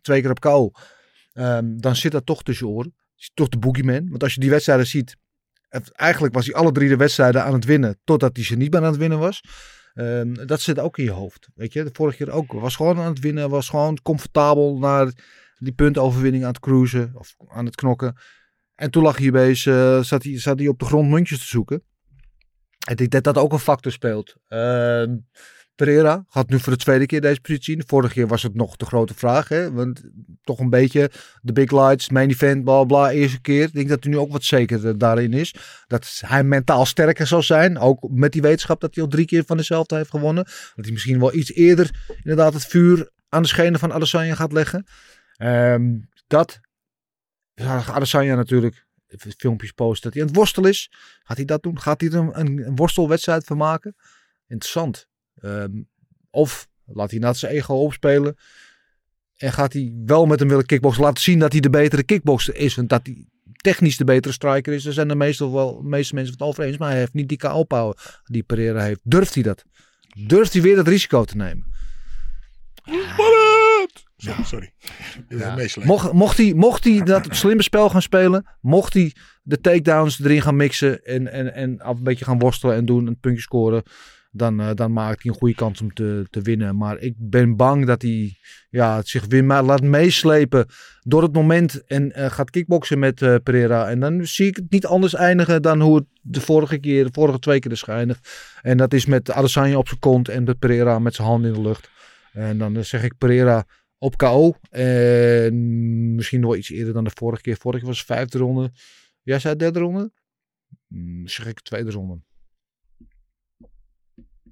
twee keer op KO. ehm, dan zit dat toch tussen je oren. Toch de boogeyman. Want als je die wedstrijden ziet. Eigenlijk was hij alle drie de wedstrijden aan het winnen. Totdat hij ze niet meer aan het winnen was. Ehm, dat zit ook in je hoofd. Weet je, de vorige keer ook. Was gewoon aan het winnen. Was gewoon comfortabel naar die puntoverwinning aan het cruisen. Of aan het knokken. En toen lag hij opeens, eh, zat, hij, zat hij op de grond muntjes te zoeken. En ik denk dat dat ook een factor speelt. Ehm, Pereira gaat nu voor de tweede keer deze positie in. Vorige keer was het nog de grote vraag. Hè? Want toch een beetje de big lights, main event, bla bla. Eerste keer. Ik denk dat hij nu ook wat zeker daarin is. Dat hij mentaal sterker zal zijn. Ook met die wetenschap dat hij al drie keer van dezelfde heeft gewonnen. Dat hij misschien wel iets eerder inderdaad het vuur aan de schenen van Adesanya gaat leggen. Ehm, dat. Adesanya natuurlijk filmpjes posten dat hij aan het worstelen is. Gaat hij dat doen? Gaat hij er een, een worstelwedstrijd van maken? Interessant. Ehm, of laat hij na zijn ego opspelen. En gaat hij wel met hem willen kickboksen. Laten zien dat hij de betere kickbokser is. En dat hij technisch de betere striker is. Daar zijn de meestal wel, de meeste mensen het over eens. Maar hij heeft niet die KO-power die Pereira heeft. Durft hij dat? Durft hij weer dat risico te nemen? Sorry, sorry. Ja. Mocht, mocht, hij, mocht hij dat slimme spel gaan spelen, mocht hij de takedowns erin gaan mixen en, en, en af een beetje gaan worstelen en doen, een puntje scoren, dan, eh, dan maakt hij een goede kans om te, te winnen. Maar ik ben bang dat hij ja, zich weer laat meeslepen door het moment en eh, gaat kickboksen met eh, Pereira. En dan zie ik het niet anders eindigen dan hoe het de vorige keer, de vorige twee keer is geëindigd. En dat is met Adesanya op zijn kont en met Pereira met zijn hand in de lucht. En dan zeg ik Pereira op KO. En misschien nog iets eerder dan de vorige keer. Vorige keer was vijfde ronde. Jij zei derde ronde? Mm, zeg ik tweede ronde.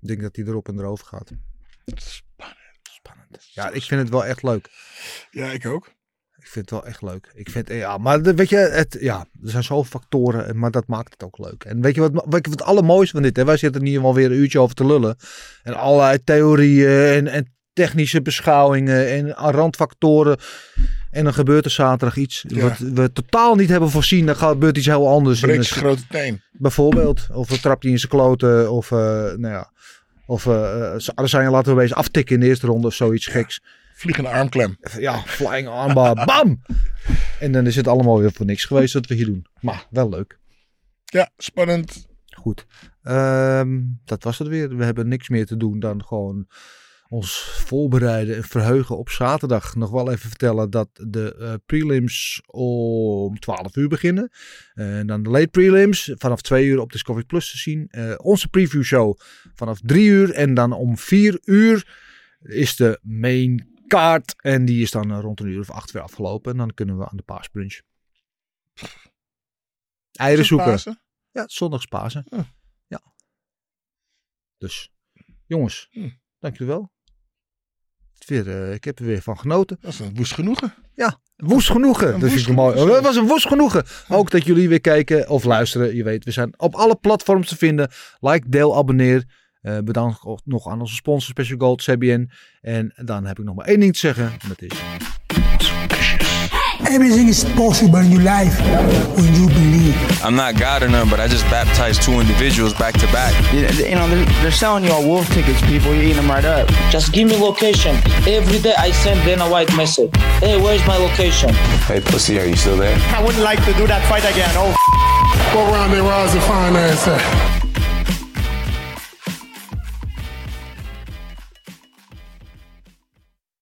Ik denk dat hij erop en erover gaat. Spannend. Spannend. Ja, ik vind het wel echt leuk. Ja, ik ook. Ik vind het wel echt leuk. Ik vind, ja, maar weet je, het, ja, er zijn zoveel factoren, en- maar dat maakt het ook leuk. En weet je wat, weet je wat het allermooiste van dit, hè? wij zitten hier wel weer een uurtje over te lullen. En allerlei theorieën en, en technische beschouwingen en randfactoren. En dan gebeurt er zaterdag iets Ja. wat we totaal niet hebben voorzien. Dan gebeurt iets heel anders. Breekt grote teen. Bijvoorbeeld. Of we trapt hij in zijn kloten. Of, eh, nou ja. Of eh uh, zijn laten we eens aftikken in de eerste ronde of zoiets geks. Vliegende armklem. Ja, flying armbar. Bam! En dan is het allemaal weer voor niks geweest wat we hier doen. Maar wel leuk. Ja, spannend. Goed. Ehm, dat was het weer. We hebben niks meer te doen dan gewoon ons voorbereiden en verheugen op zaterdag. Nog wel even vertellen dat de eh, prelims om 12 uur beginnen. En dan de late prelims vanaf 2 uur op Discovery Plus te zien. Eh, onze preview show vanaf 3 uur. En dan om 4 uur is de main kaart. En die is dan eh, rond een uur of 8 weer afgelopen. En dan kunnen we aan de paasbrunch. Eieren zoeken. Pasen? Ja, zondags Pasen. Hm. Ja. Dus, jongens, Hm. dank jullie wel. Het Weer, eh, ik heb er weer van genoten. Dat is een woest genoegen. Ja, woest genoegen. Een dat woest mooi. Het was een woest genoegen. Ook dat jullie weer kijken of luisteren. Je weet, we zijn op alle platforms te vinden. Like, deel, abonneer. Eh bedankt nog aan onze sponsor Special Gold, CBN. En dan heb ik nog maar één ding te zeggen. En dat is... Everything is possible in your life when you believe. I'm not God or none, but I just baptized two individuals back to back. You you know, they're, they're selling you all wolf tickets, people. You're eating them right up. Just give me location. Every day I send Dana White message. Hey, where's my location? Hey, pussy, are you still there? I wouldn't like to do that fight again. Oh, Go around there, where's the finance at?